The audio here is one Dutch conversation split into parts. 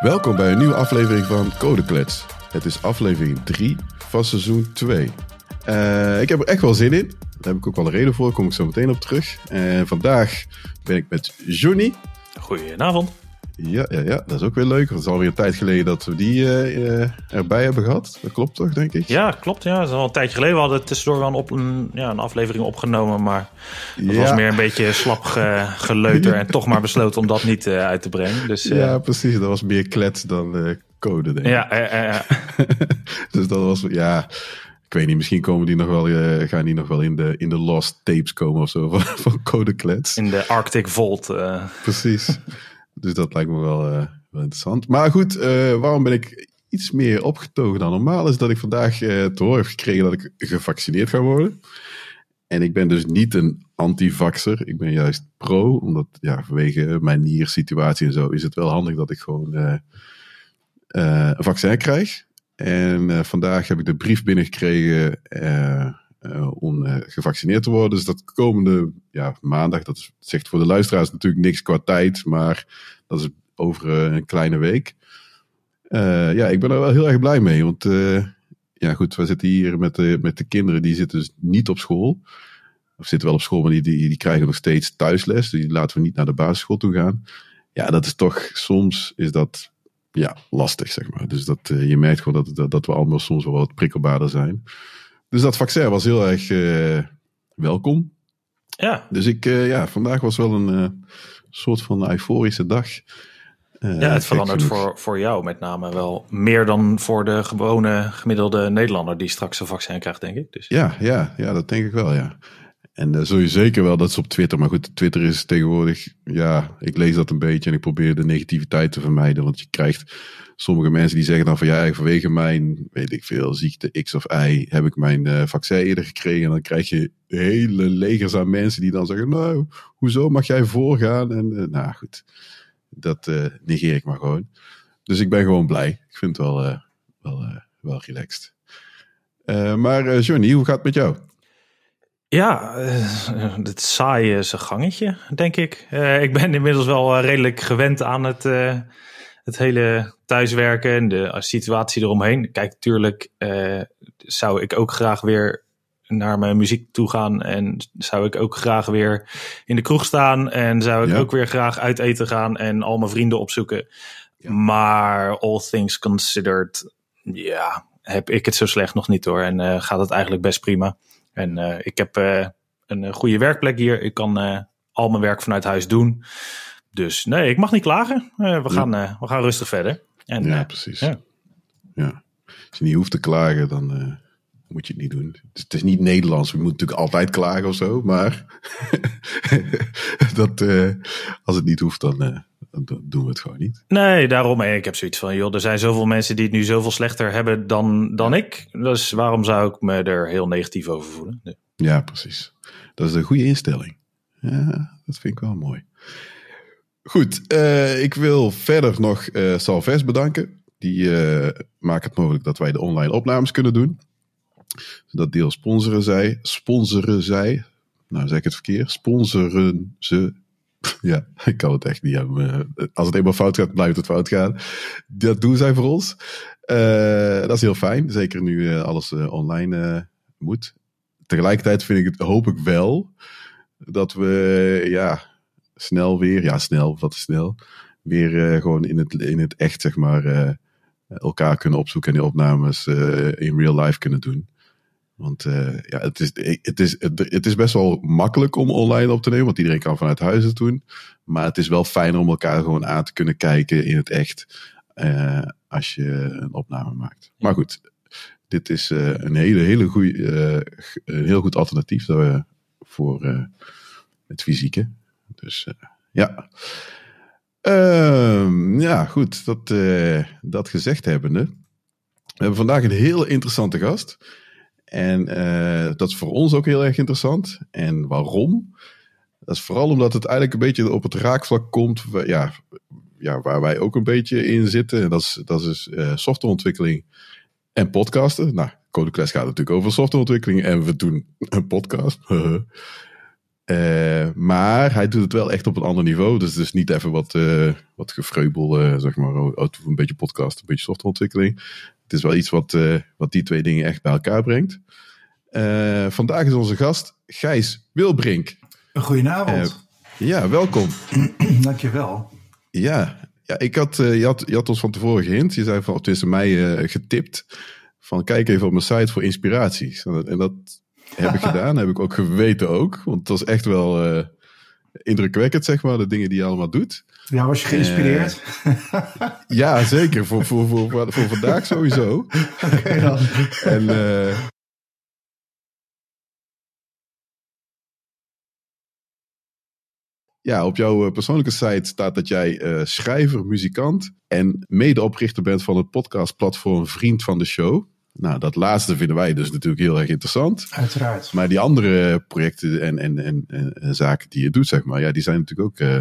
Welkom bij een nieuwe aflevering van Codeklets. Het is aflevering 3 van seizoen 2. Uh, ik heb er echt wel zin in. Daar heb ik ook wel een reden voor, daar kom ik zo meteen op terug. En vandaag ben ik met Johnny. Goedenavond. Ja, ja, ja, dat is ook weer leuk. Het is alweer een tijd geleden dat we die uh, erbij hebben gehad. Dat klopt toch, denk ik? Ja, klopt. Ja. Dat is al een tijdje geleden. We hadden tussendoor wel een, op, een, ja, een aflevering opgenomen. Maar het was meer een beetje slap ge, geleuter. en toch maar besloten om dat niet uh, uit te brengen. Dus, ja, precies. Dat was meer klets dan code, denk ik. Ja, ja, ja. dus dat was, ja... Ik weet niet, misschien komen die nog wel, uh, gaan die nog wel in de, in de lost tapes komen of zo van, van Code Klets. In de Arctic Vault. Uh. Precies. Dus dat lijkt me wel, uh, wel interessant. Maar goed, waarom ben ik iets meer opgetogen dan normaal? Is dat ik vandaag te horen heb gekregen dat ik gevaccineerd ga worden. En ik ben dus niet een anti-vaxer. Ik ben juist pro, omdat ja, vanwege mijn niersituatie en zo is het wel handig dat ik gewoon een vaccin krijg. En vandaag heb ik de brief binnengekregen uh, om gevaccineerd te worden. Dus dat komende ja, maandag, dat zegt voor de luisteraars natuurlijk niks qua tijd, maar dat is over een kleine week. ja, ik ben er wel heel erg blij mee, want ja goed, we zitten hier met de, met de kinderen, die zitten dus niet op school. Of zitten wel op school, maar die, die, die krijgen nog steeds thuisles. Die laten we niet naar de basisschool toe gaan. Ja, dat is toch, soms is dat ja, lastig, zeg maar. Dus dat, je merkt gewoon dat, dat, dat, we allemaal soms wel wat prikkelbaarder zijn. Dus dat vaccin was heel erg uh, welkom. Ja. Dus ik, uh, ja, vandaag was wel een soort van euforische dag. ja, het verandert voor, voor jou met name wel meer dan voor de gewone gemiddelde Nederlander die straks een vaccin krijgt, denk ik. Dus. Ja, ja, ja, dat denk ik wel, ja. En uh, zul je zeker wel, dat is op Twitter. Maar goed, Twitter is tegenwoordig, ja, ik lees dat een beetje en ik probeer de negativiteit te vermijden. Want je krijgt sommige mensen die zeggen dan van ja, vanwege mijn, weet ik veel, ziekte X of Y heb ik mijn uh, vaccin eerder gekregen. En dan krijg je hele legers aan mensen die dan zeggen, nou, hoezo mag jij voorgaan? En uh, nou goed, dat negeer ik maar gewoon. Dus ik ben gewoon blij. Ik vind het wel, wel, wel relaxed. maar Johnny, hoe gaat het met jou? Ja, het saaie is een gangetje, denk ik. Uh, ik ben inmiddels wel redelijk gewend aan het, uh, het hele thuiswerken en de situatie eromheen. Kijk, tuurlijk uh, zou ik ook graag weer naar mijn muziek toe gaan. En zou ik ook graag weer in de kroeg staan. En zou ik ja. ook weer graag uit eten gaan en al mijn vrienden opzoeken. Ja. Maar all things considered, ja, heb ik het zo slecht nog niet hoor. En gaat het eigenlijk best prima. En uh, ik heb uh, een goede werkplek hier. Ik kan al mijn werk vanuit huis doen. Dus nee, ik mag niet klagen. we, gaan, we gaan rustig verder. En, ja, precies. Ja. ja. Als je niet hoeft te klagen, dan moet je het niet doen. Het is niet Nederlands. We moeten natuurlijk altijd klagen of zo. Maar dat, als het niet hoeft, dan, dan doen we het gewoon niet. Nee, daarom. Ik heb zoiets van, joh, er zijn zoveel mensen die het nu zoveel slechter hebben dan, dan ik. Dus waarom zou ik me er heel negatief over voelen? Nee. Ja, precies. Dat is een goede instelling. Ja, dat vind ik wel mooi. Goed, uh, ik wil verder nog uh, Salves bedanken. Die uh, maken het mogelijk dat wij de online opnames kunnen doen. Dat deel sponsoren zij. Sponsoren zij. Nou, zeg ik het verkeerd. Sponsoren ze ja, ik kan het echt niet hebben. Als het eenmaal fout gaat, blijft het fout gaan. Dat doen zij voor ons. Dat is heel fijn. Zeker nu alles online moet. Tegelijkertijd vind ik het, hoop ik wel, dat we ja, snel weer, ja snel, wat is snel, weer gewoon in het, in het echt zeg maar elkaar kunnen opzoeken en die opnames in real life kunnen doen. Want ja, het is, het, is, het, is best wel makkelijk om online op te nemen, want iedereen kan vanuit huis het doen. Maar het is wel fijn om elkaar gewoon aan te kunnen kijken in het echt als je een opname maakt. Maar goed, dit is uh, een hele, hele goede, een heel goed alternatief voor het fysieke. Dus ja. Ehm, ja, goed, dat, dat gezegd hebbende. We hebben vandaag een heel interessante gast. En uh, dat is voor ons ook heel erg interessant. En waarom? Dat is vooral omdat het eigenlijk een beetje op het raakvlak komt. Ja, ja, waar wij ook een beetje in zitten. En dat is, dat is softwareontwikkeling en podcasten. Nou, Codeclass gaat natuurlijk over softwareontwikkeling. En we doen een podcast. Uh, maar hij doet het wel echt op een ander niveau. Dus het is niet even wat, uh, wat gefreubel, uh, zeg maar, uit een beetje podcast, een beetje softwareontwikkeling. Het is wel iets wat, wat die twee dingen echt bij elkaar brengt. vandaag is onze gast Gijs Wilbrink. Goedenavond. ja, welkom. Dankjewel. Ja, ja ik had, je, had, je had ons van tevoren gehint. Je zei van, tussen mij getipt. Van kijk even op mijn site voor inspiraties. En dat heb ik gedaan, heb ik ook geweten ook. Want het was echt wel uh, indrukwekkend, zeg maar, de dingen die je allemaal doet. Ja, was je geïnspireerd? Uh, ja, zeker. Voor, voor, voor, voor, voor vandaag sowieso. Oké okay, dan. En... Uh, Ja, op jouw persoonlijke site staat dat jij uh, schrijver, muzikant en medeoprichter bent van het podcastplatform Vriend van de Show. Nou, dat laatste vinden wij dus natuurlijk heel erg interessant. Uiteraard. Maar die andere projecten en, en, en, en zaken die je doet, zeg maar, ja, die zijn natuurlijk ook uh,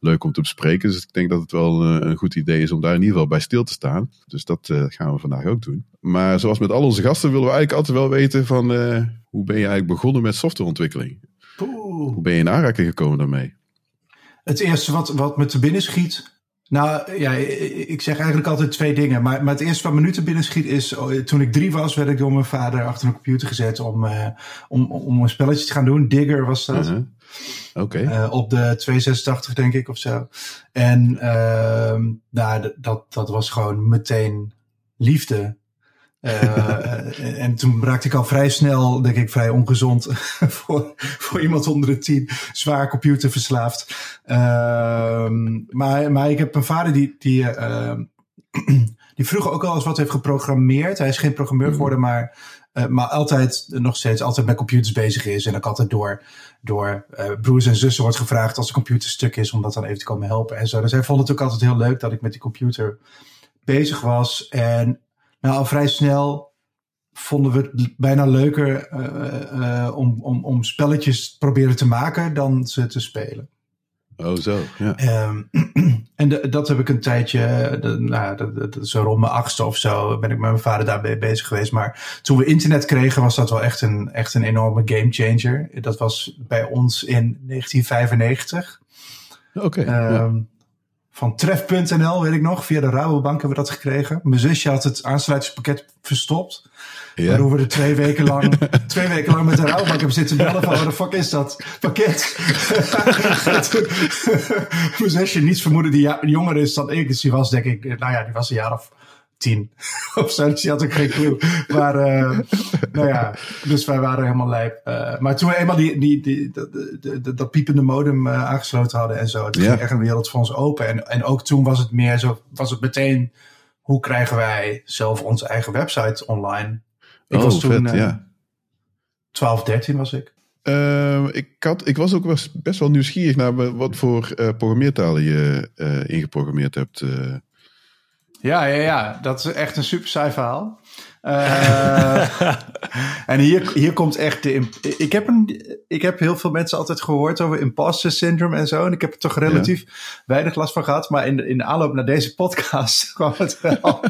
leuk om te bespreken. Dus ik denk dat het wel een, een, goed idee is om daar in ieder geval bij stil te staan. Dus dat uh, gaan we vandaag ook doen. Maar zoals met al onze gasten willen we eigenlijk altijd wel weten van hoe ben je eigenlijk begonnen met softwareontwikkeling? Oeh. Hoe ben je in aanraking gekomen daarmee? Het eerste wat, wat me te binnen schiet nou ja, ik zeg eigenlijk altijd twee dingen. Maar, maar het eerste wat me nu te binnen schiet is... Oh, toen ik drie was, werd ik door mijn vader achter een computer gezet... om, uh, om, om een spelletje te gaan doen. Digger was dat. Uh -huh. Oké. Okay. Uh, op de 286 denk ik of zo. En uh, nou, dat, dat was gewoon meteen liefde. Uh, en toen raakte ik al vrij snel, denk ik, vrij ongezond voor, voor iemand onder de tien, zwaar computerverslaafd. Uh, maar, maar ik heb een vader die, die, uh, die vroeger ook al eens wat heeft geprogrammeerd. Hij is geen programmeur geworden, maar, maar altijd, nog steeds, altijd met computers bezig is. En ook altijd door, door broers en zussen wordt gevraagd als een computer stuk is, om dat dan even te komen helpen en zo. Dus hij vond het ook altijd heel leuk dat ik met die computer bezig was. En nou, al vrij snel vonden we het bijna leuker uh, uh, om, om, om spelletjes proberen te maken dan ze te spelen. Oh, zo. Ja. Um, en de, dat heb ik een tijdje, de, nou, dat, dat, zo rond mijn achtste of zo, ben ik met mijn vader daarbij bezig geweest. Maar toen we internet kregen, was dat wel echt een, echt een enorme game changer. Dat was bij ons in 1995. Oké. Okay, um, ja van tref.nl, weet ik nog. Via de Rabobank hebben we dat gekregen. Mijn zusje had het aansluitingspakket verstopt. Ja. Waardoor we er twee weken lang, twee weken lang met de Rabobank hebben zitten bellen van, wat de fuck is dat pakket? Mijn zusje niets vermoeden die jonger is dan ik. Dus die was denk ik, nou ja, die was een jaar of tien of zo. Dus die had ook geen clue. Maar uh, nou ja, dus wij waren helemaal lijp. Uh, maar toen we eenmaal die, die, die, die dat piepende modem uh, aangesloten hadden en zo. Toen ja. ging echt een wereld voor ons open. En, en ook toen was het meer zo, was het meteen, hoe krijgen wij zelf onze eigen website online? Ik oh, was toen vet, ja. 12, 13 was ik. Uh, ik, had, ik was ook best wel nieuwsgierig naar wat voor uh, programmeertalen je uh, ingeprogrammeerd hebt. Ja, ja, ja, dat is echt een super saai verhaal. Uh, en hier, hier komt echt de. Ik heb, een, ik heb heel veel mensen altijd gehoord over imposter syndrome en zo. En ik heb er toch relatief ja. weinig last van gehad. Maar in de, in de aanloop naar deze podcast kwam het wel.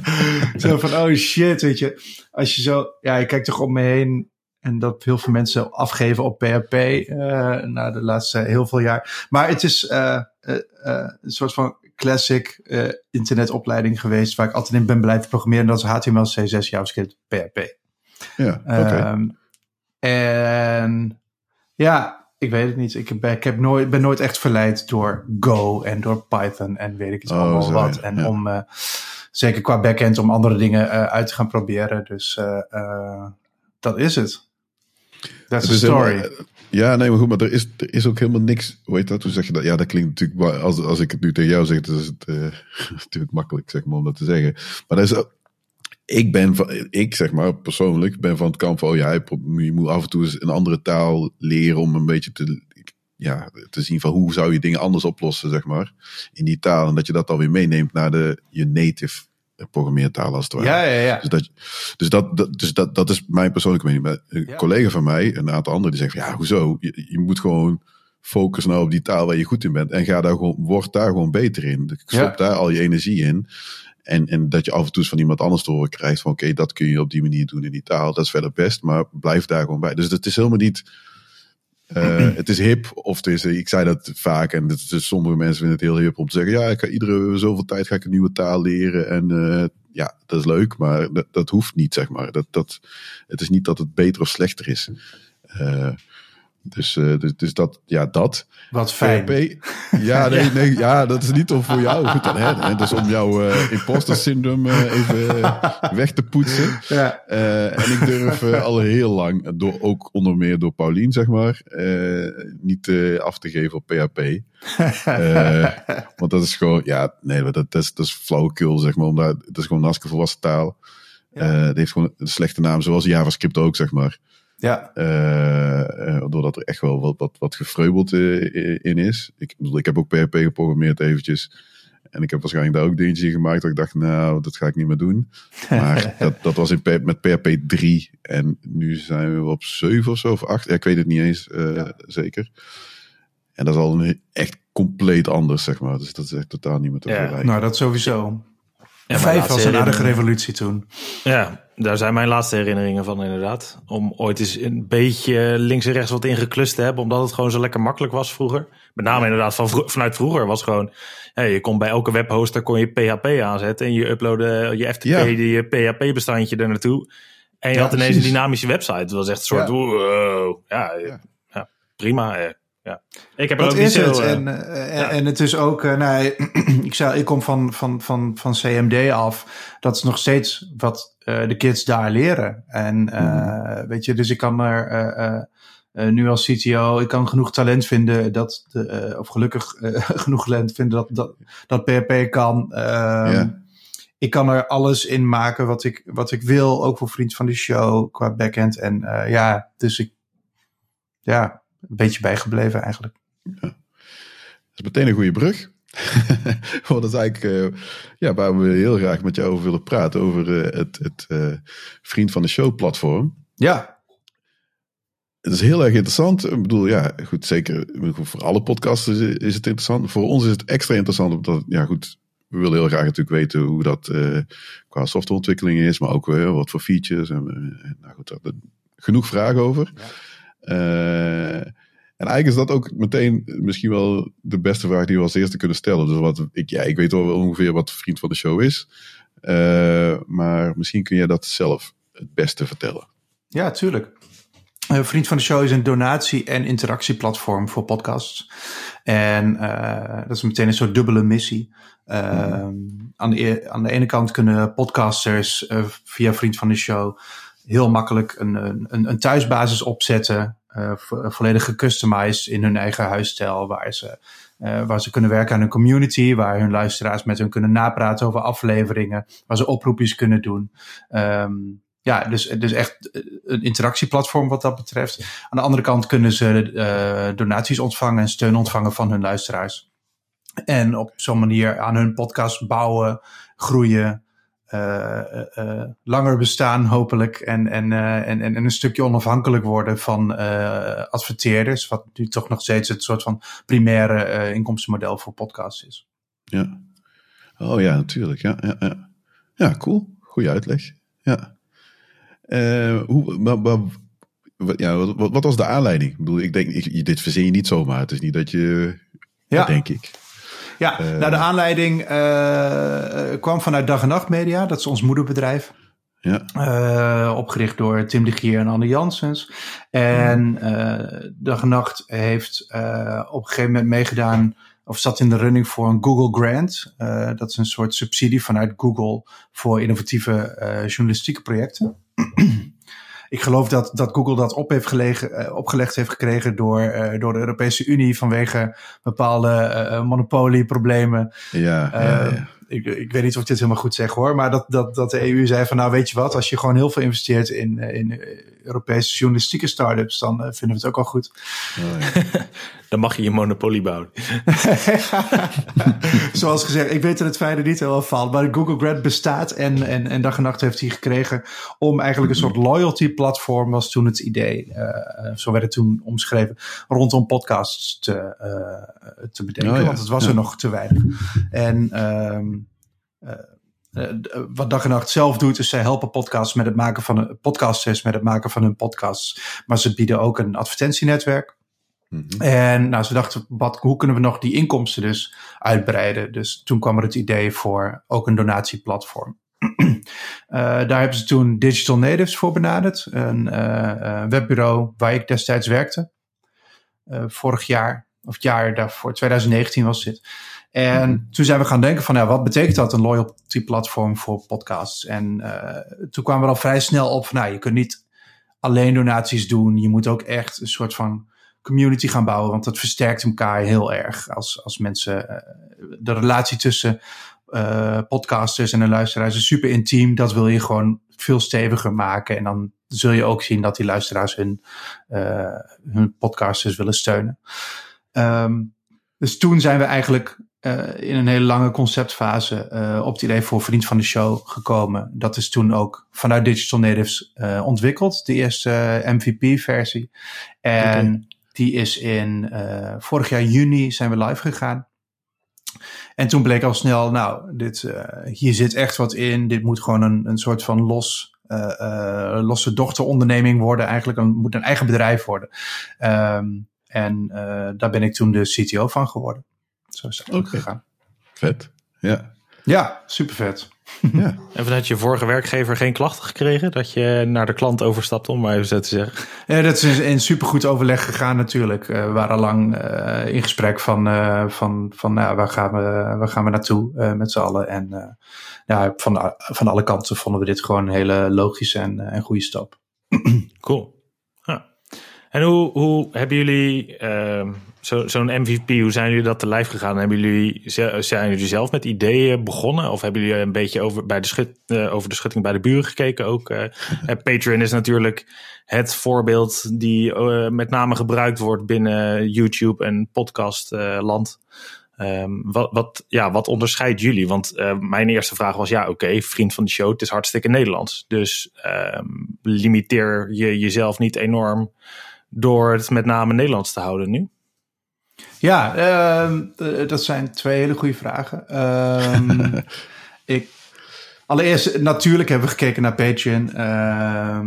zo van: oh shit, weet je. Als je zo. Ja, ik kijk toch om me heen. En dat heel veel mensen afgeven op PHP uh, na de laatste heel veel jaar. Maar het is uh, een soort van classic uh, internetopleiding geweest waar ik altijd in ben blijven programmeren. Dat is HTML, CSS, JavaScript, PHP. Ja, okay. um, en ja, ik weet het niet. Ik, ben, ik heb nooit, ben nooit echt verleid door Go en door Python en weet ik iets oh, allemaal zo, wat. ja. En ja. om, uh, zeker qua backend, om andere dingen uh, uit te gaan proberen. Dus dat is het. That's the story. Helemaal, ja, nee, maar goed, maar er is, er is ook helemaal niks. Hoe heet dat? Hoe zeg je dat? Ja, dat klinkt natuurlijk. Als, als ik het nu tegen jou zeg, dan is het uh, natuurlijk makkelijk zeg maar, om dat te zeggen. Maar dat is. Ik ben van, ik zeg maar persoonlijk, ben van het kamp van, oh ja, je moet af en toe eens een andere taal leren om een beetje te, ja, te zien van hoe zou je dingen anders oplossen, zeg maar, in die taal. En dat je dat dan weer meeneemt naar de, je native programmeertaal als het ware. Ja, ja, ja. Dus, dat, dus, dat, dat, dus dat, dat is mijn persoonlijke mening. Maar een Ja. collega van mij, een aantal anderen, die zeggen van, ja, hoezo? Je, je moet gewoon focussen nou op die taal waar je goed in bent. En ga daar gewoon, word daar gewoon beter in. Stop Ja. daar al je energie in. En, en dat je af en toe eens van iemand anders te horen krijgt van, oké, dat kun je op die manier doen in die taal. Dat is verder best, maar blijf daar gewoon bij. Dus het is helemaal niet Uh, het is hip, of is, ik zei dat vaak en is, sommige mensen vinden het heel hip om te zeggen, ja, ik ga iedere zoveel tijd ga ik een nieuwe taal leren en uh, ja, dat is leuk, maar dat, dat hoeft niet, zeg maar. Dat, dat, het is niet dat het beter of slechter is. Uh, dus, uh, dus, dus dat, ja, dat. Wat fijn. PHP, ja, nee, nee, ja, dat is niet om voor jou goed dan, hè. Dat is om jouw uh, imposter syndroom uh, even weg te poetsen. Ja. en ik durf al heel lang, door, ook onder meer door Paulien, zeg maar, niet af te geven op PHP. want dat is gewoon, ja, nee, dat, dat, is, dat is flauwekul, zeg maar. Omdat, dat is gewoon een hartstikke volwassen taal. Ja. het heeft gewoon een slechte naam, zoals JavaScript ook, zeg maar. Ja. Uh, doordat er echt wel wat, wat, wat gefreubeld uh, in is. Ik bedoel, ik heb ook PHP geprogrammeerd eventjes. En ik heb waarschijnlijk daar ook dingetjes gemaakt dat ik dacht, nou, dat ga ik niet meer doen. Maar dat, dat was in, met PHP 3. En nu zijn we op 7 of zo, of 8. Ja, ik weet het niet eens uh, ja. zeker. En dat is al een, echt compleet anders, zeg maar. Dus dat is echt totaal niet meer te vergelijken. Nou, dat sowieso. Ja, Vijf was een aardige revolutie toen. Ja, daar zijn mijn laatste herinneringen van inderdaad. Om ooit eens een beetje links en rechts wat ingeklust te hebben. Omdat het gewoon zo lekker makkelijk was vroeger. Met name inderdaad van vro vanuit vroeger was gewoon... Ja, je kon bij elke webhoster kon je PHP aanzetten. En je uploadde je FTP, ja. die PHP bestandje er naartoe. En je ja, had ineens precies. een dynamische website. Het was echt een soort... Ja, wow, ja, ja. prima. Ja. Ik heb dat is het. Veel, en, uh, ja. en het is ook, uh, nou, ik, zei, ik kom van, van, van, van CMD af. Dat is nog steeds wat uh, de kids daar leren. En mm. weet je, dus ik kan er nu als CTO, ik kan genoeg talent vinden dat, de, of gelukkig genoeg talent vinden dat, dat, dat PHP kan. Yeah. Ik kan er alles in maken wat ik, wat ik wil, ook voor vriend van de show qua backend. En ja, dus ik, ja, een beetje bijgebleven eigenlijk. Ja. Dat is meteen een goede brug. Want dat is eigenlijk uh, ja, waar we heel graag met jou over willen praten. Over uh, het, het uh, Vriend van de Show platform. Ja. Het is heel erg interessant. Ik bedoel, ja, goed, zeker voor alle podcasters is het interessant. Voor ons is het extra interessant, omdat, ja goed, we willen heel graag natuurlijk weten hoe dat qua softwareontwikkeling is, maar ook wat voor features. En, nou goed, daar genoeg vragen over. Ja. Uh, en eigenlijk is dat ook meteen misschien wel de beste vraag die we als eerste kunnen stellen. Dus wat ik, ja, ik weet wel ongeveer wat vriend van de show is. Uh, maar misschien kun jij dat zelf het beste vertellen. Ja, tuurlijk. Uh, Vriend van de Show is een donatie- en interactieplatform voor podcasts. En dat is meteen een soort dubbele missie. Mm. aan, de, aan de ene kant kunnen podcasters via Vriend van de Show heel makkelijk een, een, een thuisbasis opzetten. Uh, volledig gecustomized in hun eigen huisstijl. Waar ze, uh, waar ze kunnen werken aan een community. Waar hun luisteraars met hun kunnen napraten over afleveringen. Waar ze oproepjes kunnen doen. Um, ja, dus, dus echt een interactieplatform wat dat betreft. Aan de andere kant kunnen ze uh, donaties ontvangen en steun ontvangen van hun luisteraars. En op zo'n manier aan hun podcast bouwen, groeien. Uh, uh, langer bestaan, hopelijk. En, en, en, en een stukje onafhankelijk worden van adverteerders. Wat nu toch nog steeds het soort van primaire inkomstenmodel voor podcasts is. Ja. Oh ja, natuurlijk. Ja, ja, ja. ja cool. Goeie uitleg. Ja. hoe, maar, maar, ja, wat, wat, was de aanleiding? Ik bedoel, ik denk, ik, dit verzin je niet zomaar. Het is niet dat je. Ja. denk ik. Ja, uh, nou de aanleiding uh, kwam vanuit Dag en Nacht Media. Dat is ons moederbedrijf. Ja. Uh, opgericht door Tim de Gier en Anne Janssens. En Dag en Nacht heeft op een gegeven moment meegedaan... of zat in de running voor een Google Grant. dat is een soort subsidie vanuit Google... voor innovatieve journalistieke projecten. Ik geloof dat, dat Google dat op heeft gelegen, uh, opgelegd heeft gekregen door, uh, door de Europese Unie vanwege bepaalde uh, monopolieproblemen. Ja, ja, ja ik, ik weet niet of ik dit helemaal goed zeg hoor, maar dat, dat, dat de EU zei van nou weet je wat, als je gewoon heel veel investeert in, in Europese journalistieke start-ups, dan vinden we het ook al goed. Oh, ja. dan mag je je monopolie bouwen. Zoals gezegd, ik weet dat het fijne niet helemaal valt, maar Google Grant bestaat en, en, en dag en nacht heeft hij gekregen om eigenlijk een soort loyalty platform was toen het idee, uh, zo werd het toen omschreven, rondom podcasts te, uh, te bedenken, oh, ja. want het was ja. er nog te weinig. En um, uh, wat dag en nacht zelf doet, is zij helpen podcasts met het maken van een podcasters met het maken van hun podcasts. Maar ze bieden ook een advertentienetwerk. Mhm. En nou, ze dachten, wat, hoe kunnen we nog die inkomsten dus uitbreiden? Dus toen kwam er het idee voor ook een donatieplatform. uh, daar hebben ze toen Digital Natives voor benaderd, een uh, webbureau waar ik destijds werkte. vorig jaar, of het jaar daarvoor, 2019 was dit. En mhm. toen zijn we gaan denken van, ja, wat betekent dat, een loyalty platform voor podcasts? En toen kwamen we al vrij snel op van, nou, je kunt niet alleen donaties doen. Je moet ook echt een soort van community gaan bouwen. Want dat versterkt elkaar heel erg. Als, als mensen. Uh, de relatie tussen uh, podcasters en een luisteraars is super intiem. Dat wil je gewoon veel steviger maken. En dan zul je ook zien dat die luisteraars hun, uh, hun podcasters willen steunen. Um, dus toen zijn we eigenlijk uh, in een hele lange conceptfase uh, op het idee voor Vriend van de Show gekomen. Dat is toen ook vanuit Digital Natives uh, ontwikkeld, de eerste MVP-versie. En die is in vorig jaar juni zijn we live gegaan. En toen bleek al snel, nou, dit, hier zit echt wat in. Dit moet gewoon een, een soort van los, losse dochteronderneming worden. Eigenlijk een, moet een eigen bedrijf worden. Um, en daar ben ik toen de CTO van geworden. Zo is dat ook gegaan. Vet, ja. Ja, super vet. Ja. En vanuit je vorige werkgever geen klachten gekregen dat je naar de klant overstapt, om maar even zo te zeggen? Ja, dat is in supergoed overleg gegaan natuurlijk. Uh, we waren lang uh, in gesprek van, uh, van, van nou, waar, gaan we, waar gaan we naartoe met z'n allen. En ja, van, van alle kanten vonden we dit gewoon een hele logische en, en goede stap. Cool. Ja. En hoe, hoe hebben jullie ehm, zo'n MVP, hoe zijn jullie dat te lijf gegaan? Hebben jullie, zijn jullie zelf met ideeën begonnen? Of hebben jullie een beetje over, bij de, schut, uh, over de schutting bij de buren gekeken ook? Uh, Patreon is natuurlijk het voorbeeld die uh, met name gebruikt wordt binnen YouTube en podcastland. Um, wat, wat, ja, wat onderscheidt jullie? Want mijn eerste vraag was: ja, oké, okay, vriend van de show, het is hartstikke Nederlands. Dus um, limiteer je jezelf niet enorm door het met name Nederlands te houden nu? Ja, uh, dat zijn twee hele goede vragen. Uh, ik, allereerst, natuurlijk hebben we gekeken naar Patreon. Uh,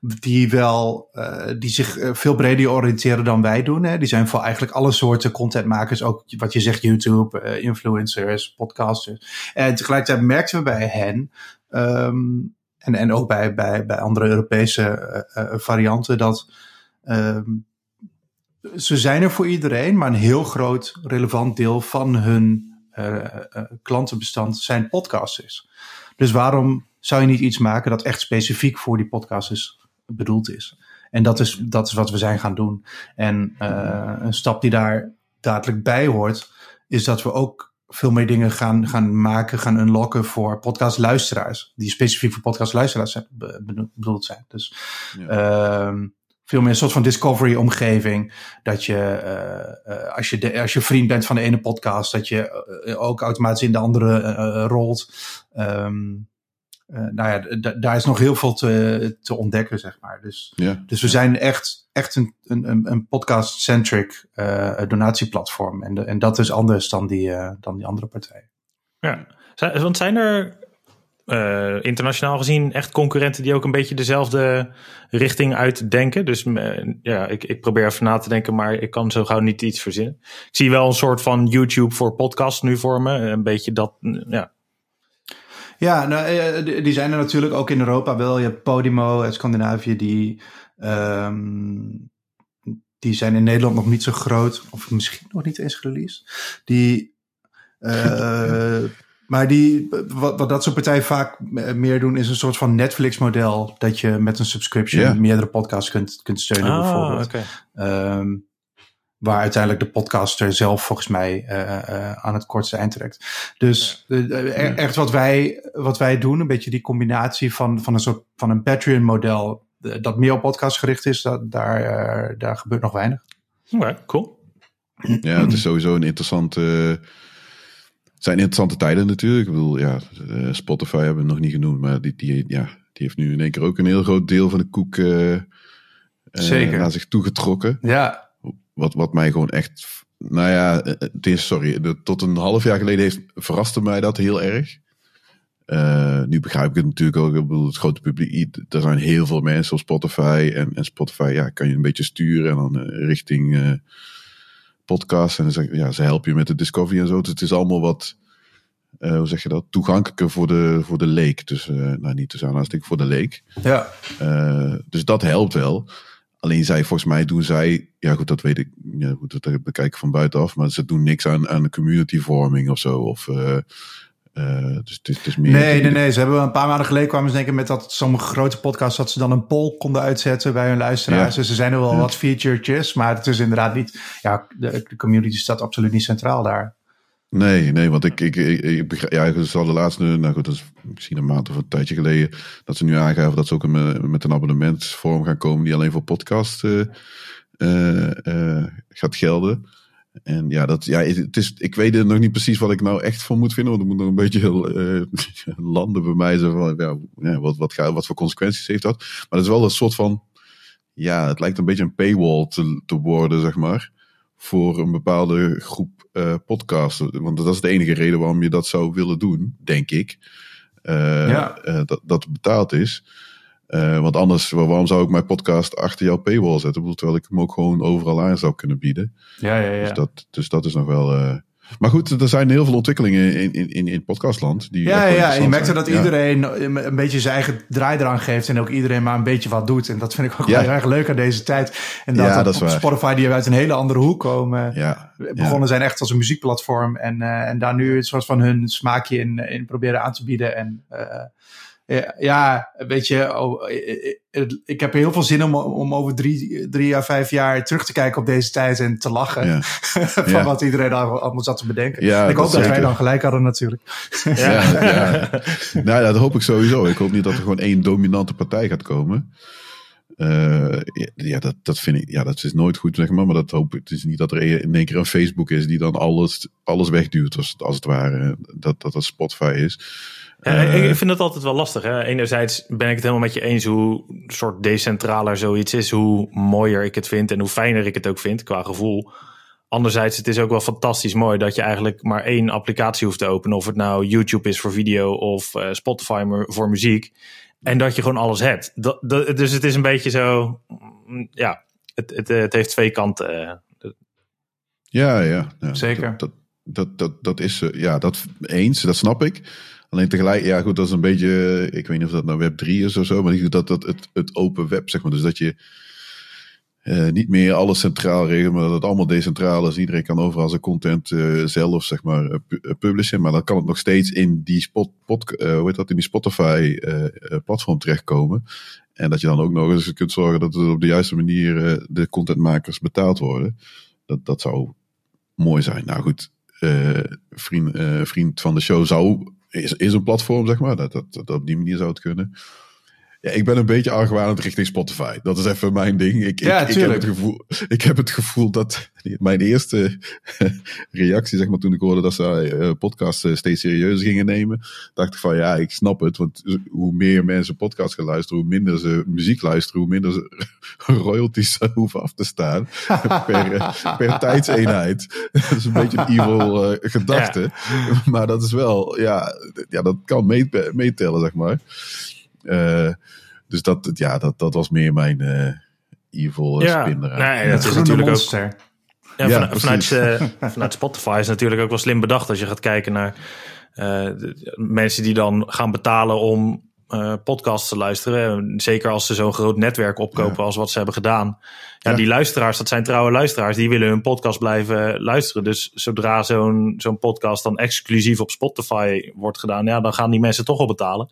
die wel, uh, die zich eh, veel breder oriënteren dan wij doen. Hè. Die zijn voor eigenlijk alle soorten contentmakers. Ook wat je zegt, YouTube, influencers, podcasters. En tegelijkertijd merkten we bij hen, um, en, en ook bij, bij, bij andere Europese varianten, dat um, ze zijn er voor iedereen, maar een heel groot relevant deel van hun uh, uh, klantenbestand zijn podcasters. Dus waarom zou je niet iets maken dat echt specifiek voor die podcasters bedoeld is? En dat is, dat is wat we zijn gaan doen. En uh, een stap die daar dadelijk bij hoort, is dat we ook veel meer dingen gaan, gaan maken, gaan unlocken voor podcastluisteraars. Die specifiek voor podcastluisteraars bedoeld zijn. Dus ja. uh, veel meer een soort van discovery omgeving. Dat je, uh, als, je de, als je vriend bent van de ene podcast, dat je uh, ook automatisch in de andere uh, rolt. Um, nou ja, daar is nog heel veel te, te ontdekken, zeg maar. Dus, ja, dus we ja. zijn echt, echt een, een, een podcast-centric donatieplatform. En, de, en dat is anders dan die, dan die andere partijen. Ja, want zijn er uh, internationaal gezien echt concurrenten die ook een beetje dezelfde richting uitdenken. Dus uh, ja, ik, ik probeer even na te denken, maar ik kan zo gauw niet iets verzinnen. Ik zie wel een soort van YouTube voor podcast nu voor me. Een beetje dat, ja. Ja, nou, die zijn er natuurlijk ook in Europa wel. Je hebt Podimo uit Scandinavië, die, um, die zijn in Nederland nog niet zo groot. Of misschien nog niet eens released. Die... Uh, Maar die, wat, wat dat soort partijen vaak meer doen, is een soort van Netflix-model. Dat je met een subscription yeah. meerdere podcasts kunt, kunt steunen, ah, bijvoorbeeld. Okay. Um, waar uiteindelijk de podcaster zelf volgens mij uh, uh, aan het kortste eind trekt. Dus ja. uh, echt wat wij, wat wij doen, een beetje die combinatie van, van een soort van een Patreon-model. dat meer op podcast gericht is, dat, daar, daar gebeurt nog weinig. Ja, cool. Ja, het is sowieso een interessante zijn interessante tijden natuurlijk. Ik bedoel, ja, Spotify hebben we nog niet genoemd, maar die, die, ja, die heeft nu in één keer ook een heel groot deel van de koek uh, Zeker. Uh, naar zich toegetrokken. Ja. Wat, wat mij gewoon echt, nou ja, het is, sorry, de, tot een half jaar geleden heeft, verraste mij dat heel erg. Uh, nu begrijp ik het natuurlijk ook. Ik bedoel, het grote publiek. Er zijn heel veel mensen op Spotify. En, en Spotify ja, kan je een beetje sturen. En dan uh, richting podcasts. En dan ja, ze helpen je met de discovery en zo. Dus het is allemaal wat. hoe zeg je dat? Toegankelijker voor de, voor de leek. Dus, nou, niet tussen aanhalingstekens voor de leek. Ja. dus dat helpt wel. Alleen zij, volgens mij doen zij, ja goed, dat weet ik, ja, goed, dat bekijken van buitenaf, maar ze doen niks aan, aan de community vorming of zo. Of, uh, uh, dus het is, het is meer. Nee, nee, nee. Ze hebben een paar maanden geleden kwamen ze denken met dat sommige grote podcasts dat ze dan een poll konden uitzetten bij hun luisteraars. Ja. Dus er zijn er wel ja. wat featuretjes, maar het is inderdaad niet, ja, de, de community staat absoluut niet centraal daar. Nee, nee, want ik, ik, ik, ik begrijp, ja, ze hadden laatst, nou goed, dat is misschien een maand of een tijdje geleden, dat ze nu aangaven dat ze ook een, met een abonnementsvorm gaan komen die alleen voor podcast uh, uh, gaat gelden. En ja, dat, ja het is, ik weet nog niet precies wat ik nou echt van moet vinden, want er moet nog een beetje landen bij mij. Zo van, ja, wat, wat, wat voor consequenties heeft dat? Maar het is wel een soort van, ja, het lijkt een beetje een paywall te, te worden, zeg maar voor een bepaalde groep uh, podcasts. Want dat is de enige reden waarom je dat zou willen doen, denk ik. Uh, ja. dat, dat betaald is. Want anders, waarom zou ik mijn podcast achter jouw paywall zetten? Terwijl ik hem ook gewoon overal aan zou kunnen bieden. Ja, ja, ja. Dus, dat, dus dat is nog wel. Maar goed, er zijn heel veel ontwikkelingen in, in, in, in podcastland. Die ja, ja, je merkt dat iedereen een beetje zijn eigen draai eraan geeft. En ook iedereen maar een beetje wat doet. En dat vind ik ook ja. wel heel erg leuk aan deze tijd. En dat, ja, dat op Spotify die uit een hele andere hoek komen. Ja, begonnen zijn echt als een muziekplatform. En, uh, en daar nu een soort van hun smaakje in, in proberen aan te bieden. En uh, ja, weet je, oh, ik heb heel veel zin om, om over drie, drie à vijf jaar terug te kijken op deze tijd en te lachen ja. van ja. wat iedereen allemaal zat te bedenken. Ja, ik hoop dat, wij dan gelijk hadden natuurlijk. Ja, ja. nou dat hoop ik sowieso. Ik hoop niet dat er gewoon één dominante partij gaat komen. Uh, ja, dat, dat vind ik, ja, dat is nooit goed, zeg maar. Maar dat hoop ik. Het is niet dat er in één keer een Facebook is die dan alles, alles wegduwt, als, als het ware. Dat dat, dat Spotify is. Uh, ik vind het altijd wel lastig. Hè? Enerzijds ben ik het helemaal met je eens hoe soort decentraler zoiets is, hoe mooier ik het vind en hoe fijner ik het ook vind qua gevoel. Anderzijds, het is ook wel fantastisch mooi dat je eigenlijk maar één applicatie hoeft te openen. Of het nou YouTube is voor video of uh, Spotify voor muziek. En dat je gewoon alles hebt. Dat, dat, dus het is een beetje zo, ja, het, het, het heeft twee kanten. Ja, ja. ja Zeker. Dat, dat, dat, dat is, ja, dat eens, dat snap ik. Alleen tegelijk, ja goed, dat is een beetje, ik weet niet of dat nou web 3 is of zo, maar dat, dat het, het open web, zeg maar. Dus dat je uh, niet meer alles centraal regelt, maar dat het allemaal decentraal is. Iedereen kan overal zijn content uh, zelf, zeg maar, uh, publishen. Maar dan kan het nog steeds in die, spot, hoe heet dat, in die Spotify platform terechtkomen. En dat je dan ook nog eens kunt zorgen dat er op de juiste manier de contentmakers betaald worden. Dat, dat zou mooi zijn. Nou goed, vriend, vriend van de show zou is, is een platform, zeg maar. Dat, dat, dat op die manier zou het kunnen. Ja, ik ben een beetje argwanend richting Spotify. Dat is even mijn ding. Ik, ja, ik, ik, heb het gevoel, ik heb het gevoel dat mijn eerste reactie, zeg maar, toen ik hoorde dat ze uh, podcasts uh, steeds serieuzer gingen nemen, dacht ik van ja, ik snap het. Want hoe meer mensen podcast gaan luisteren, hoe minder ze muziek luisteren, hoe minder ze royalties hoeven af te staan per, per tijdseenheid. dat is een beetje een evil uh, gedachte. Ja. Maar dat is wel, ja, ja dat kan meetellen, zeg maar. Uh, dus dat, ja, dat, dat was meer mijn uh, evil ja, spin Nee, dat is natuurlijk monster. ook. Ja, ja vanuit, vanuit, uh, vanuit, Spotify is natuurlijk ook wel slim bedacht als je gaat kijken naar mensen die dan gaan betalen om uh, podcasts te luisteren. Zeker als ze zo'n groot netwerk opkopen ja. als wat ze hebben gedaan. Ja, ja, die luisteraars, dat zijn trouwe luisteraars, die willen hun podcast blijven luisteren. Dus zodra zo'n zo'n podcast dan exclusief op Spotify wordt gedaan, ja, dan gaan die mensen toch al betalen.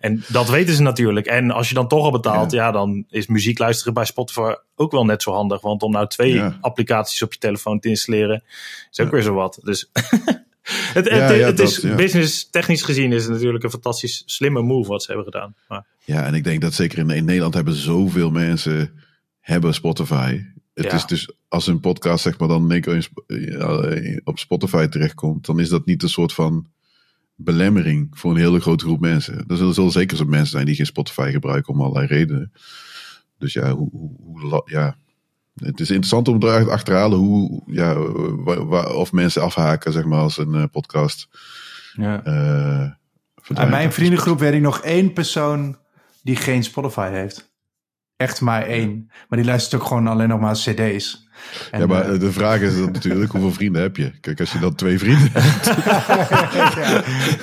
En dat weten ze natuurlijk. En als je dan toch al betaalt, ja, ja dan is muziek luisteren bij Spotify ook wel net zo handig. Want om nou twee applicaties op je telefoon te installeren, is ook weer zo wat. Dus Het, ja, het, ja, het is business technisch gezien is het natuurlijk een fantastisch slimme move wat ze hebben gedaan. Maar. Ja, en ik denk dat zeker in, in Nederland hebben zoveel mensen hebben Spotify. Het is dus als een podcast zeg maar dan ik op Spotify terechtkomt, dan is dat niet een soort van belemmering voor een hele grote groep mensen. Er zullen, zullen zeker zo mensen zijn die geen Spotify gebruiken om allerlei redenen. Dus ja, hoe, hoe, hoe ja, het is interessant om eruit achterhalen hoe, ja, of mensen afhaken, zeg maar, als een uh, podcast ja. Uh, Uit mijn vriendengroep weet ik nog één persoon die geen Spotify heeft. Echt maar één. Maar die luistert ook gewoon alleen nog maar cd's. En, ja, maar uh, de vraag is dan natuurlijk, hoeveel vrienden heb je? Kijk, als je dan twee vrienden hebt. ja,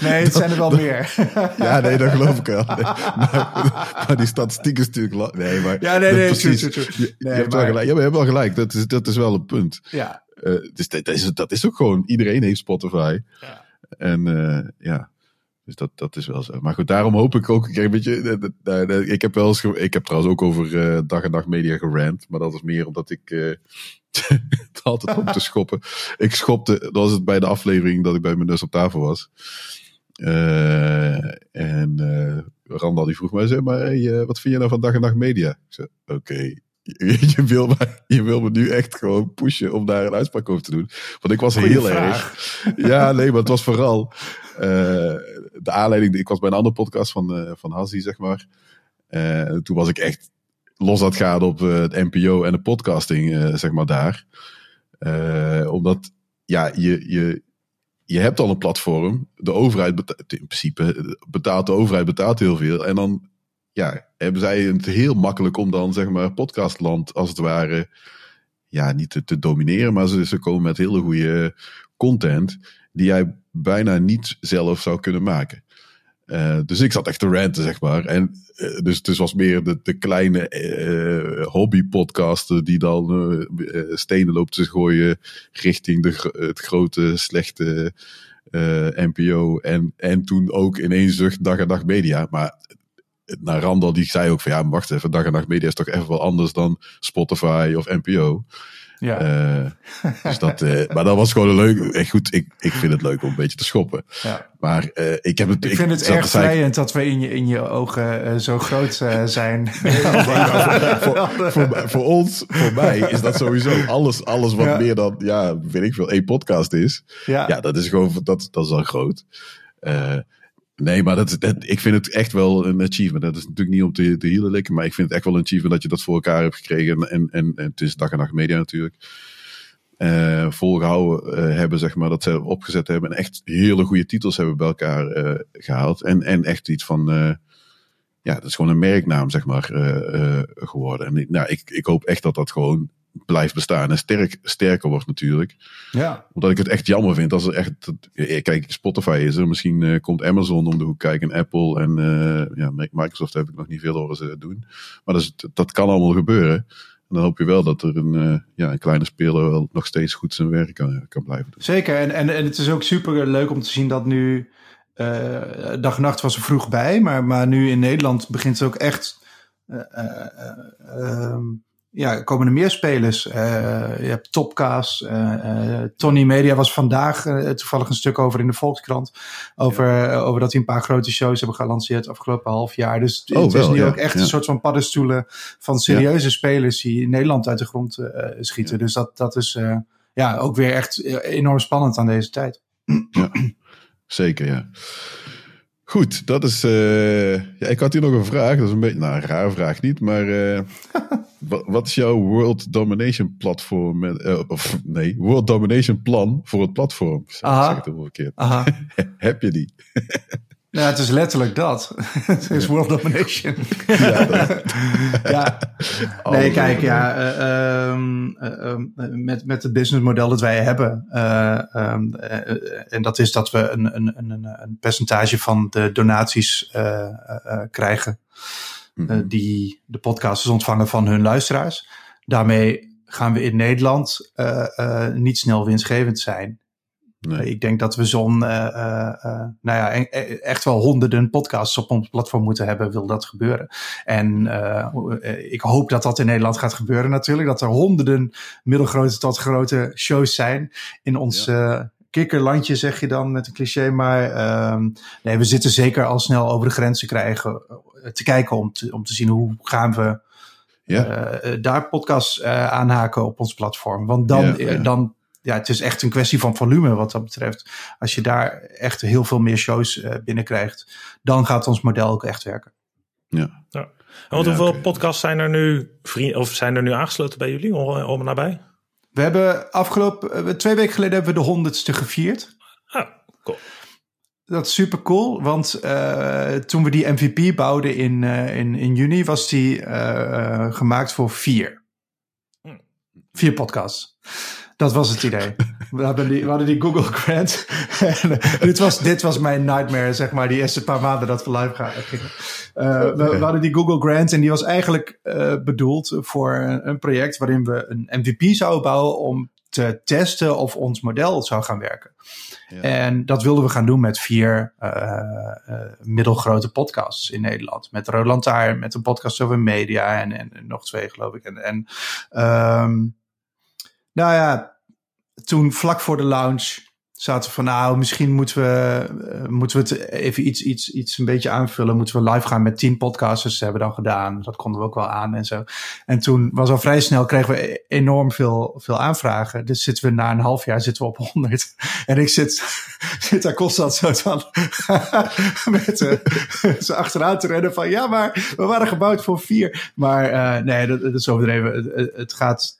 nee, het zijn er wel meer. ja, nee, dat geloof ik wel. Nee, maar, maar, die statistiek is natuurlijk... Nee, maar... Ja, nee, nee, precies. True, true, true. Nee, je, hebt maar, wel gelijk. Ja, maar je hebt wel gelijk. Dat is, dat is wel een punt. Ja. Uh, dus dat, is, dat is ook gewoon... Iedereen heeft Spotify. Ja. En uh, ja... Dus dat, dat is wel zo. Maar goed, daarom hoop ik ook. Kijk, weet je, ik heb wel eens. Ik heb trouwens ook over uh, dag en nacht media gerand. Maar dat is meer omdat ik. Uh, het altijd op te schoppen. Ik schopte. Dat was het bij de aflevering dat ik bij mijn neus op tafel was. En Randal die vroeg mij: zeg maar, wat vind je nou van dag en nacht media? Ik zei: Oké. Je wil, me, je wil me nu echt gewoon pushen om daar een uitspraak over te doen. Want ik was Goeie heel vraag. erg. Ja, nee, maar het was vooral uh, de aanleiding. Ik was bij een andere podcast van, uh, van Hassie, zeg maar. Uh, toen was ik echt los aan het gaan op het NPO en de podcasting, zeg maar daar. omdat, ja, je, je, je hebt al een platform. De overheid betaalt, in principe betaalt de overheid betaalt heel veel. En dan ja, hebben zij het heel makkelijk om dan, zeg maar, podcastland als het ware, ja, niet te, domineren, maar ze, ze komen met hele goede content die jij bijna niet zelf zou kunnen maken. Uh, dus ik zat echt te ranten, zeg maar. En uh, dus het was meer de, de kleine uh, hobby-podcaster die dan stenen loopt te gooien richting de, het grote, slechte NPO. En, en toen ook ineens zucht dag en dag media. Maar naar Randall, die zei ook van ja, wacht even, dag en nacht media is toch even wel anders dan Spotify of NPO. Ja. Uh, dus dat, uh, maar dat was gewoon een leuk. Echt goed, ik, ik vind het leuk om een beetje te schoppen. Ja. Maar uh, ik heb het. Ik vind het erg vleiend dat we in je, in je ogen zo groot zijn. voor, voor, voor, ons, voor mij, is dat sowieso alles, alles wat ja. meer dan, ja, weet ik veel, één podcast is. Ja, ja dat is gewoon, dat, dat is al groot. Nee, maar dat, ik vind het echt wel een achievement. Dat is natuurlijk niet om te, te hielen likken, maar ik vind het echt wel een achievement dat je dat voor elkaar hebt gekregen. En, en, en het is dag en nacht media natuurlijk. Uh, volgehouden uh, hebben, zeg maar, dat ze opgezet hebben. En echt hele goede titels hebben bij elkaar uh, gehaald. En, en echt iets van, ja, dat is gewoon een merknaam, zeg maar, geworden. En nou, ik, ik hoop echt dat dat gewoon blijft bestaan en sterk, sterker wordt natuurlijk. Ja. Omdat ik het echt jammer vind als er echt... Kijk, Spotify is er. Misschien uh, komt Amazon om de hoek kijken. En Apple en uh, ja, Microsoft heb ik nog niet veel horen ze doen. Maar dat, is, dat kan allemaal gebeuren. En dan hoop je wel dat er een, uh, ja, een kleine speler wel nog steeds goed zijn werk kan, kan blijven doen. Zeker. En, en, en het is ook super leuk om te zien dat nu... dag en nacht was er vroeg bij. Maar, maar nu in Nederland begint het ook echt... Um, ja, komen er meer spelers. Uh, je hebt Topkaas. Uh, uh, Tony Media was vandaag toevallig een stuk over in de Volkskrant. Over, ja. over dat hij een paar grote shows hebben gelanceerd afgelopen half jaar. Dus oh, het is wel, nu ja. ook echt ja. een soort van paddenstoelen van serieuze spelers die in Nederland uit de grond schieten. Dus dat, dat is ja, ook weer echt enorm spannend aan deze tijd. Ja, zeker ja. Goed, dat is. Uh, ja, ik had hier nog een vraag. Dat is een beetje. Nou, een rare vraag niet, maar. Uh, wat is jouw World Domination platform? Met, uh, of nee, World Domination plan voor het platform? Aha. Zeg het helemaal verkeerd. Aha. Heb je die? Nou, het is letterlijk dat. het is world domination. ja, dat, ja. Nee, kijk, ja, uh, um, uh, met, met het businessmodel dat wij hebben. Uh, um, en dat is dat we een, een, een, een percentage van de donaties krijgen. Mm-hmm. die de podcasters ontvangen van hun luisteraars. Daarmee gaan we in Nederland niet snel winstgevend zijn. Nee. Ik denk dat we zo'n, uh, uh, nou ja, echt wel honderden podcasts op ons platform moeten hebben, wil dat gebeuren. En uh, ik hoop dat dat in Nederland gaat gebeuren natuurlijk. Dat er honderden middelgrote tot grote shows zijn in ons ja. kikkerlandje, zeg je dan met een cliché. Maar uh, nee, we zitten zeker al snel over de grenzen krijgen, te kijken om te, om te zien hoe gaan we ja. daar podcasts aanhaken op ons platform. Want dan, ja. dan ja, het is echt een kwestie van volume wat dat betreft. Als je daar echt heel veel meer shows uh, binnenkrijgt, dan gaat ons model ook echt werken. Ja. ja. En want Ja, hoeveel podcasts zijn er nu vriend, of zijn er nu aangesloten bij jullie om, nabij? We hebben afgelopen uh, twee weken geleden hebben we de honderdste gevierd. Ah, cool. dat is super cool, want toen we die MVP bouwden in, in, in juni, was die gemaakt voor vier. Hm. Vier podcasts. Dat was het idee. We hadden die, we hadden die Google Grant. dit, was, dit was mijn nightmare, zeg maar, die eerste paar maanden dat we live gingen. Uh, we, hadden die Google Grant en die was eigenlijk uh, bedoeld voor een, project waarin we een MVP zouden bouwen om te testen of ons model zou gaan werken. Ja. En dat wilden we gaan doen met vier uh, middelgrote podcasts in Nederland. Met Roland Taar, met een podcast over media en, en, nog twee geloof ik. En, en um, nou ja, toen vlak voor de launch zaten we van nou, misschien moeten we, uh, moeten we het even iets, iets, iets een beetje aanvullen. Moeten we live gaan met tien podcasters. Hebben we dan gedaan. Dat konden we ook wel aan en zo. En toen was al vrij snel, kregen we enorm veel, veel aanvragen. Dus zitten we na een half jaar zitten we op 100. En ik zit, zit daar constant zo van met uh, ze achteraan te rennen van ja, maar we waren gebouwd voor vier. Maar uh, nee, dat, dat, is overdreven. Het gaat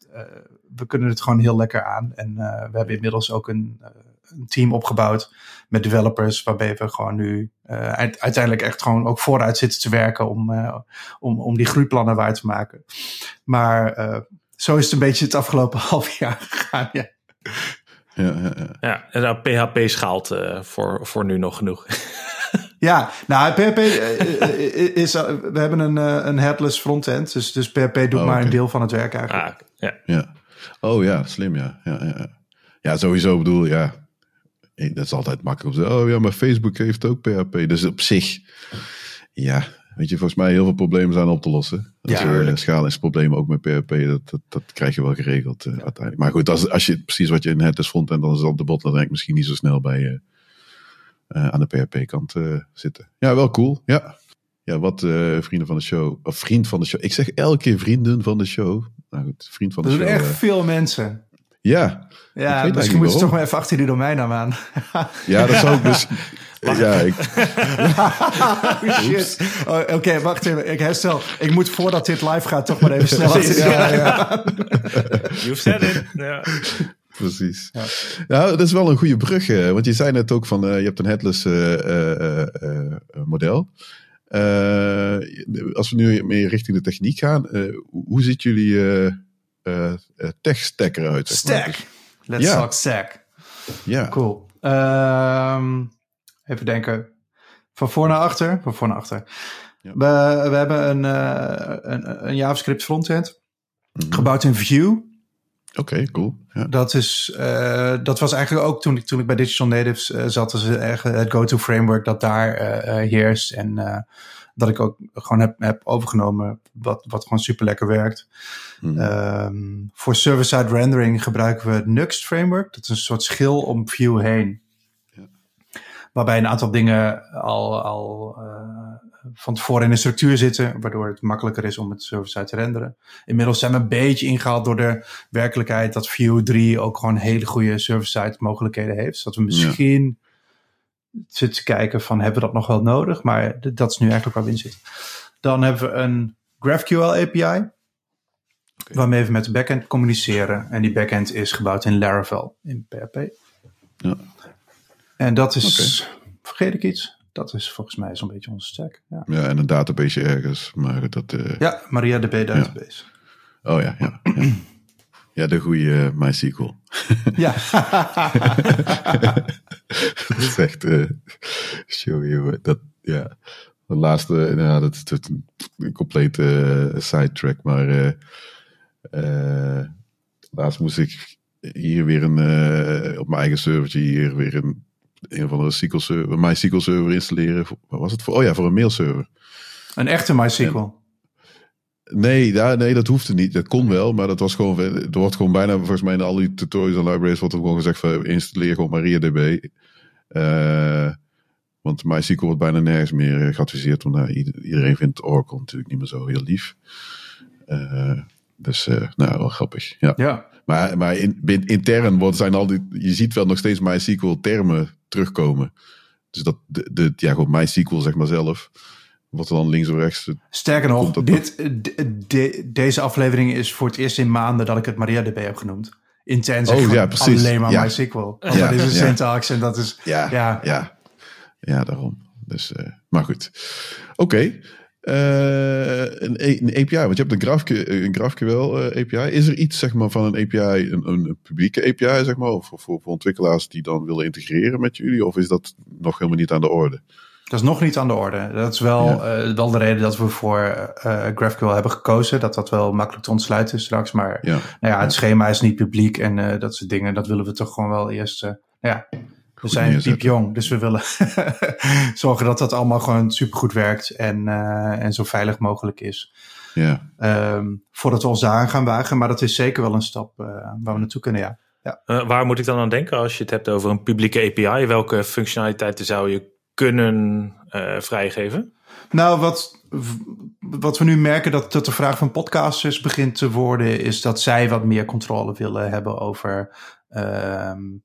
we kunnen het gewoon heel lekker aan. En uh, we hebben inmiddels ook een, uh, een, team opgebouwd met developers, waarbij we gewoon nu uh, uiteindelijk echt gewoon ook vooruit zitten te werken om, om, om die groeiplannen waar te maken. Maar zo is het een beetje het afgelopen half jaar gegaan. Ja. Ja, ja, ja. ja en nou, PHP schaalt voor, voor nu nog genoeg. Ja, nou, PHP is, we hebben een, een headless frontend, dus, dus PHP doet oh, maar een deel van het werk eigenlijk. Ah, ja. ja. Oh ja, slim ja. Ja, ja. ja sowieso bedoel, ja. Dat is altijd makkelijk om te zeggen. Oh ja, maar Facebook heeft ook PHP. Dus op zich, ja, weet je, volgens mij heel veel problemen zijn op te lossen. Ja, uh, schalingsproblemen ook met PHP, dat, dat, dat krijg je wel geregeld uh, uiteindelijk. Maar goed, als, als je precies wat je in het is vond, en dan zal de bottleneck misschien niet zo snel bij uh, aan de PHP-kant zitten. Ja, wel cool. Ja. Ja, wat vrienden van de show, of vriend van de show. Ik zeg elke keer vrienden van de show nou goed, vriend van de show. Er zijn echt eh, veel mensen. Ja. Ja, misschien moet je toch maar even achter die domeinnaam aan. ja, dat zou ik dus... ja, ik... shit. Oh, Oké, wacht even. Ik herstel. Ik moet voordat dit live gaat toch maar even snel achter ja, ja. You've said it. Ja. Precies. Ja. Nou, dat is wel een goede brug. Want je zei net ook van, uh, je hebt een headless uh, uh, model. Uh, als we nu meer richting de techniek gaan, uh, hoe ziet jullie uh, tech stack eruit? Stack. Dus, Let's talk stack. Ja. Cool. Um, even denken. Van voor naar achter. Van voor naar achter. Ja. We, we hebben een, een, een JavaScript frontend. Mm -hmm. Gebouwd in Vue. Oké, okay, cool. Ja. Dat, is, uh, dat was eigenlijk ook toen ik, toen ik bij Digital Natives uh, zat, als het go-to framework dat daar uh, heerst. En dat ik ook gewoon heb, heb overgenomen, wat, wat gewoon super lekker werkt. Hmm. Um, voor server-side rendering gebruiken we het Nuxt framework. Dat is een soort schil om Vue heen. Ja. Waarbij een aantal dingen al, al van tevoren in de structuur zitten, waardoor het makkelijker is om het server-side te renderen. Inmiddels zijn we een beetje ingehaald door de werkelijkheid dat Vue 3 ook gewoon hele goede server-side mogelijkheden heeft. Zodat we misschien ja. zitten kijken van hebben we dat nog wel nodig, maar dat is nu eigenlijk waar we in zitten. Dan hebben we een GraphQL API, okay. waarmee we met de backend communiceren. En die backend is gebouwd in Laravel, in PHP. Ja. En dat is, vergeet ik iets? Dat is volgens mij zo'n beetje onze stack. Ja. ja, en een database ergens. Maar dat, uh... Ja, MariaDB database. Ja. Oh ja, ja. ja. ja de goede MySQL. Ja. dat is echt, uh, show you, dat, ja. De laatste, nou, dat is een complete sidetrack, maar laatst moest ik hier weer een, op mijn eigen servertje hier weer een een van de SQL server, MySQL server installeren. Wat was het voor? Oh ja, voor een mailserver. Een echte MySQL? nee, ja, nee, dat hoefde niet. Dat kon wel, maar dat was gewoon, er wordt gewoon bijna, volgens mij in al die tutorials en libraries wordt er gewoon gezegd van installeer gewoon MariaDB. Uh, want MySQL wordt bijna nergens meer geadviseerd, want iedereen vindt Oracle natuurlijk niet meer zo heel lief. Uh, dus, uh, nou, wel grappig. Ja. ja. Maar, maar in, intern wordt, zijn al die, je ziet wel nog steeds MySQL termen terugkomen. Dus dat, de, de, ja, gewoon MySQL zeg maar zelf. Wat dan links of rechts. Sterker nog, dit, de, deze aflevering is voor het eerst in maanden dat ik het MariaDB heb genoemd. Intens oh, ja, precies. alleen maar ja. MySQL. Ja, dat is een syntax en dat is... Ja, ja. ja. Ja, daarom. Dus, uh, maar goed. Oké. Okay. Uh, een, een, API, want je hebt een GraphQL, een GraphQL uh, API. Is er iets zeg maar, van een API, een, een publieke API, zeg maar, of voor, voor ontwikkelaars die dan willen integreren met jullie? Of is dat nog helemaal niet aan de orde? Dat is nog niet aan de orde. Dat is wel, ja. uh, wel de reden dat we voor uh, GraphQL hebben gekozen. Dat dat wel makkelijk te ontsluiten is straks. Maar ja. Nou ja, het schema is niet publiek en uh, dat soort dingen. Dat willen we toch gewoon wel eerst. ja, we zijn diep jong, dus we willen zorgen dat dat allemaal gewoon supergoed werkt en, en zo veilig mogelijk is. Ja. Um, voordat we ons daar gaan wagen. Maar dat is zeker wel een stap waar we naartoe kunnen, ja. ja. waar moet ik dan aan denken als je het hebt over een publieke API? Welke functionaliteiten zou je kunnen uh, vrijgeven? Nou, wat, wat we nu merken dat, dat de vraag van podcasters begint te worden, is dat zij wat meer controle willen hebben over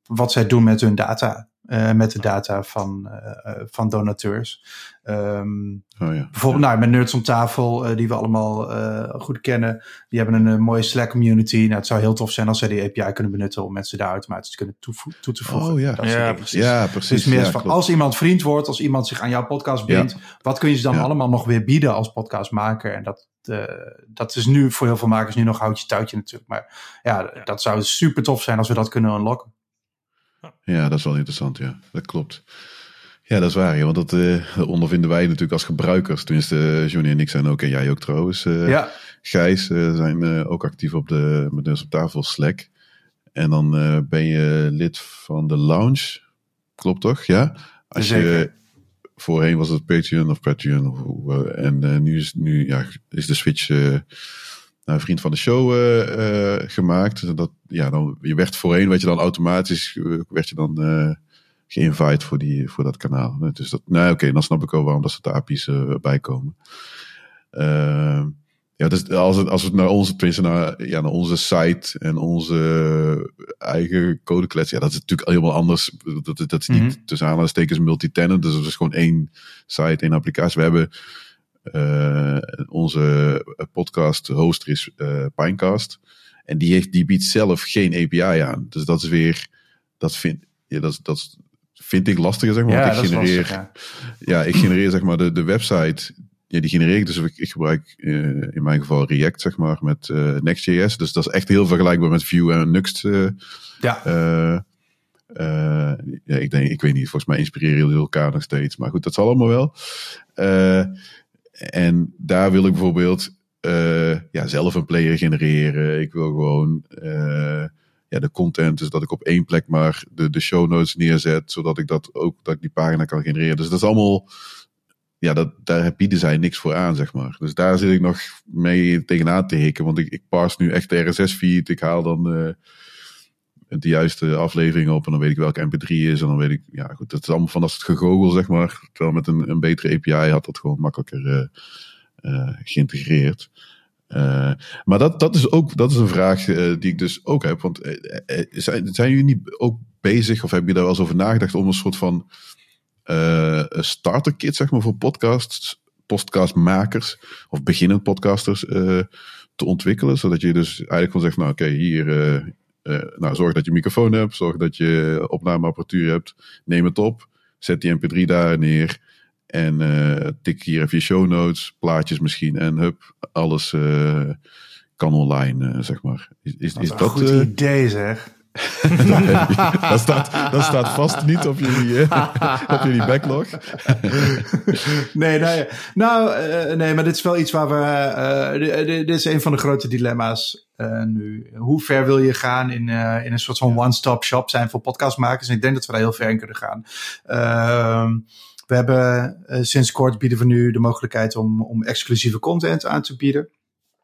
wat zij doen met hun data. Uh, met de data van, uh, van donateurs. Um, oh ja. Bijvoorbeeld nou, met Nerds om tafel, uh, die we allemaal goed kennen. Die hebben een, mooie Slack community. Nou, het zou heel tof zijn als zij die API kunnen benutten om mensen daar automatisch te kunnen toe te voegen. Oh ja, ja precies. Ja, precies. Dus meer ja, van, als iemand vriend wordt, als iemand zich aan jouw podcast bindt, wat kun je ze dan Ja. allemaal nog weer bieden als podcastmaker? En dat, uh, dat is nu voor heel veel makers nu nog houtje touwtje natuurlijk. Maar ja, Ja. dat zou super tof zijn als we dat kunnen unlocken. Ja, dat is wel interessant, ja. Dat klopt. Ja, dat is waar, ja, want dat eh, ondervinden wij natuurlijk als gebruikers. Tenminste, eh, Johnny en ik zijn ook, en jij ook trouwens. eh, ja, Gijs zijn ook actief op de met dus op tafel Slack. En dan ben je lid van de lounge. Klopt toch? Ja. Als je voorheen was het Patreon of Patreon. Of, en nu, is, nu ja, is de switch naar vriend van de show gemaakt. Dat, ja, dan, je werd voorheen, werd je dan automatisch, werd je dan geïnvite voor, die, voor dat kanaal. Dus dat, nou oké, dan snap ik wel waarom dat soort API's eh bij komen. Ehm, ja, dus als het, als het naar onze, tenminste naar, ja, naar onze site en onze eigen codeklets, ja, dat is natuurlijk helemaal anders. Dat, dat, dat is niet Mhm. tussen aanhalingstekens multi-tenant, dus het is gewoon één site, één applicatie. We hebben eh, onze podcast hoster is eh, Pinecast. En die, heeft, die biedt zelf geen API aan. Dus dat is weer, dat vind, ja, dat, dat vind ik lastiger, zeg maar. ja want dat ik is genereer, lastig, ja. ja, ik genereer zeg maar de, de website. Ja, die genereer ik. Dus ik, ik gebruik eh, in mijn geval React, zeg maar, met eh, Next.js. Dus dat is echt heel vergelijkbaar met Vue en Nuxt. eh, Ja, ja, ik denk, ik weet niet, volgens mij inspireren jullie elkaar nog steeds. Maar goed, dat zal allemaal wel. En daar wil ik bijvoorbeeld ja, zelf een player genereren. Ik wil gewoon ja, de content, dus dat ik op één plek maar de, de show notes neerzet, zodat ik dat ook, dat ik die pagina kan genereren. Dus dat is allemaal, ja, dat, daar bieden zij niks voor aan, zeg maar. Dus daar zit ik nog mee tegenaan te hikken, want ik, ik parse nu echt de RSS-feed. Ik haal dan eh, de juiste afleveringen op en dan weet ik welke mp3 is en dan weet ik, ja goed, dat is allemaal van dat soort gegogel, zeg maar. Terwijl met een, een betere API had dat gewoon makkelijker eh, eh, geïntegreerd. Eh, maar dat, dat is ook dat is een vraag eh, die ik dus ook heb. Want eh, zijn, zijn jullie niet ook bezig, of heb je daar wel eens over nagedacht, om een soort van starter kit, zeg maar, voor podcasts, podcastmakers of beginnend podcasters te ontwikkelen? Zodat je dus eigenlijk gewoon zegt, nou oké, hier, nou, zorg dat je microfoon hebt, zorg dat je opnameapparatuur hebt, neem het op, zet die mp3 daar neer. En eh, tik hier even je show notes, plaatjes misschien. En hup, alles eh, kan online, eh, zeg maar. Is, is, dat is is een dat... goed idee zeg. dat, staat, dat staat vast niet op jullie, op jullie backlog. nee, nee, nou, nee, maar dit is wel iets waar we. eh, di- di- dit is een van de grote dilemma's nu. Hoe ver wil je gaan in, in een soort van one-stop shop zijn voor podcastmakers? En ik denk dat we daar heel ver in kunnen gaan. Ehm, we hebben eh, sinds kort bieden we nu de mogelijkheid om, om exclusieve content aan te bieden.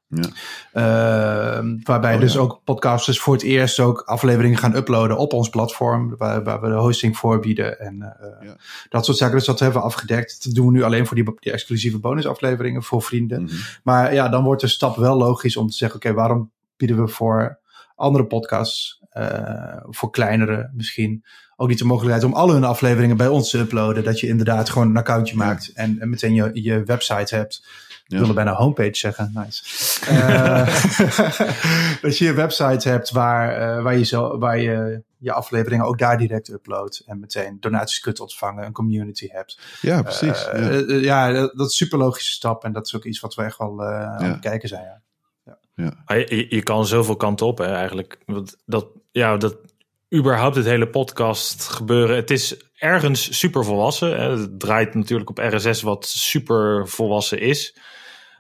Ja. Ehm, waarbij Oh, dus ja. ook podcasters voor het eerst ook afleveringen gaan uploaden op ons platform. Waar, waar we de hosting voor bieden. En eh, Ja. dat soort zaken. Dus dat hebben we afgedekt. Dat doen we nu alleen voor die, die exclusieve bonusafleveringen voor vrienden. Mhm. Maar ja, dan wordt de stap wel logisch om te zeggen: oké, waarom bieden we voor andere podcasts, eh, voor kleinere misschien, ook niet de mogelijkheid om al hun afleveringen bij ons te uploaden? Dat je inderdaad gewoon een accountje Ja. maakt en, en meteen je, je website hebt. Ik wilde bijna homepage zeggen. Nice. uh, dat je je website hebt waar, uh, waar, je, zo, waar je je afleveringen ook daar direct uploadt. En meteen donaties kunt ontvangen, een community hebt. Ja, precies. Uh, ja, ja dat, is een super logische stap. En dat is ook iets wat we echt wel aan het kijken zijn. Ja. Ja. Je, je, kan zoveel kanten op, hè, eigenlijk. Want dat, ja, dat überhaupt het hele podcast gebeuren. Het is ergens super volwassen. Hè. Het draait natuurlijk op RSS, wat super volwassen is.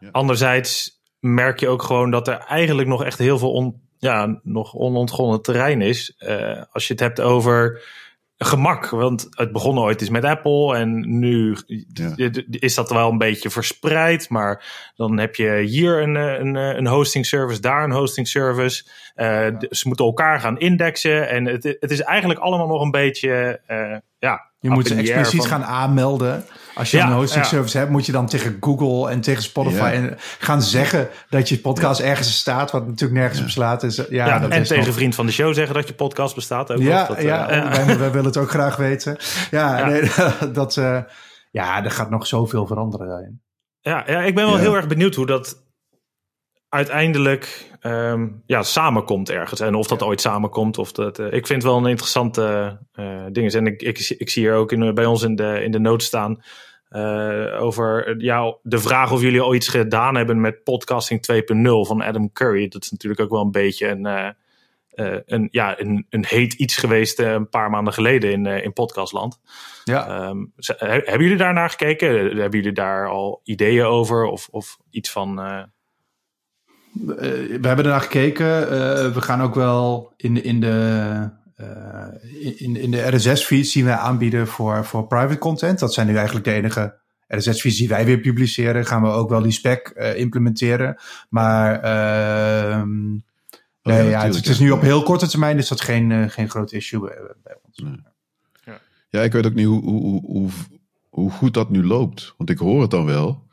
Ja. Anderzijds merk je ook gewoon dat er eigenlijk nog echt heel veel on, ja, nog onontgonnen terrein is. Uh, als je het hebt over gemak. Want het begon ooit eens met Apple en nu ja. is dat wel een beetje verspreid. Maar dan heb je hier een, een, een hosting service, daar een hosting service. Uh, ja. Ze moeten elkaar gaan indexen. En het, het is eigenlijk allemaal nog een beetje uh, ja, je moet ze expliciet van... gaan aanmelden. Als je ja, een hosting service hebt, moet je dan tegen Google en tegen Spotify ja. en gaan zeggen dat je podcast ergens staat, wat natuurlijk nergens op slaat. Dus, ja, dat en tegen nog... vriend van de show zeggen dat je podcast bestaat. Ook ja, dat, ja, uh, wij, wij, willen het ook graag weten. Ja, nee, dat, uh, ja, er gaat nog zoveel veranderen daarin. Ja, ja ik ben wel heel erg benieuwd hoe dat uiteindelijk um, ja, samenkomt ergens. En of dat ooit samenkomt. Of dat, uh, ik vind het wel een interessante uh, ding. En ik, ik, ik, zie hier ook in, bij ons in de, in de notes staan. Uh, over ja, de vraag of jullie al iets gedaan hebben met podcasting 2.0 van Adam Curry. Dat is natuurlijk ook wel een beetje een, een, ja, een, een heet iets geweest een paar maanden geleden in, in podcastland. Ja. Um, hebben jullie daar naar gekeken? Hebben jullie daar al ideeën over? Of, of iets van we hebben ernaar gekeken. We gaan ook wel in, in de, in, in de RSS-feeds die wij aanbieden voor, voor private content. Dat zijn nu eigenlijk de enige RSS-feeds die wij weer publiceren. Gaan we ook wel die spec implementeren. Maar ehm, oh, nee, ja, het, het, is nu op heel korte termijn is dat geen, geen groot issue bij ons. Nee. Ja. ja, ik weet ook niet hoe, hoe, hoe, hoe goed dat nu loopt. Want ik hoor het dan wel.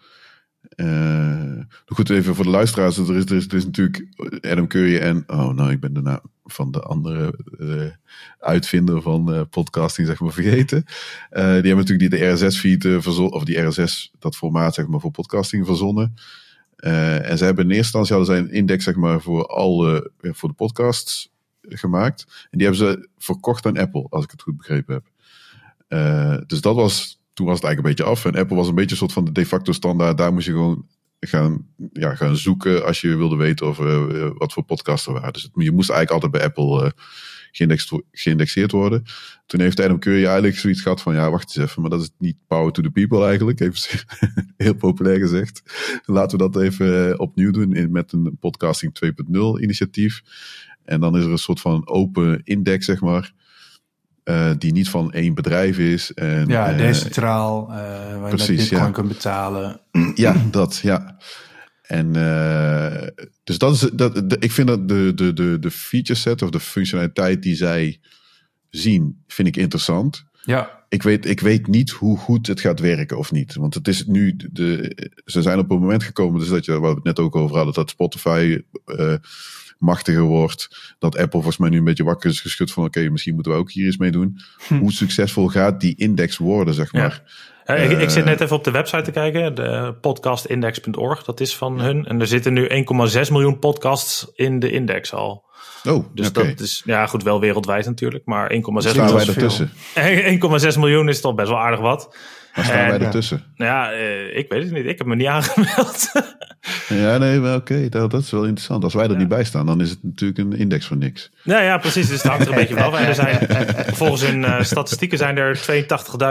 Uh, goed, even voor de luisteraars. Er is, er is, natuurlijk Adam Curry en... Oh, nou, ik ben de naam van de andere uh, uitvinder van uh, podcasting, zeg maar, vergeten. die hebben natuurlijk die de RSS-feed verzonnen... Of die RSS, dat formaat, zeg maar, voor podcasting verzonnen. en ze hebben in eerste instantie hadden zij een index, zeg maar, voor alle... voor de podcasts gemaakt. En die hebben ze verkocht aan Apple, als ik het goed begrepen heb. dus dat was toen was het eigenlijk een beetje af. En Apple was een beetje een soort van de de facto standaard. Daar moest je gewoon gaan, ja, gaan zoeken als je wilde weten over uh, wat voor podcasts er waren. Dus het, je moest eigenlijk altijd bij Apple geïndex, geïndexeerd worden. Toen heeft Adam Curry eigenlijk zoiets gehad van, ja, wacht eens even, maar dat is niet power to the people eigenlijk. Even heel populair gezegd. Laten we dat even uh, opnieuw doen in, met een podcasting 2.0 initiatief. En dan is er een soort van open index, zeg maar. Uh, die niet van één bedrijf is. En, ja, decentraal, uh, waar precies, je met bitcoin ja. kunt betalen. Ja, dat, ja. En dus dat is, dat, de, ik vind dat de, de, de, de feature set of de functionaliteit die zij zien, vind ik interessant. Ja. Ik weet, ik weet niet hoe goed het gaat werken of niet. Want het is nu, de, ze zijn op een moment gekomen, dus dat je, waar we het net ook over hadden, dat Spotify machtiger wordt. Dat Apple volgens mij nu een beetje wakker is geschud van oké, okay, misschien moeten we ook hier eens mee doen. Hm. Hoe succesvol gaat die index worden, zeg maar. Ja. ik, ik, zit net even op de website te kijken, de podcastindex.org, dat is van hun. En er zitten nu 1,6 miljoen podcasts in de index al. Oh, dus okay. dat is ja goed wel wereldwijd natuurlijk, maar 1,6 miljoen. miljoen is toch best wel aardig wat. Waar staan en, wij ertussen? Ja, uh, ik weet het niet. Ik heb me niet aangemeld. ja, nee, maar oké. Okay, dat, dat, is wel interessant. Als wij er ja. niet bij staan, dan is het natuurlijk een index van niks. Ja, ja precies. Dus het hangt er een beetje wel. Er zijn, volgens hun uh, statistieken zijn er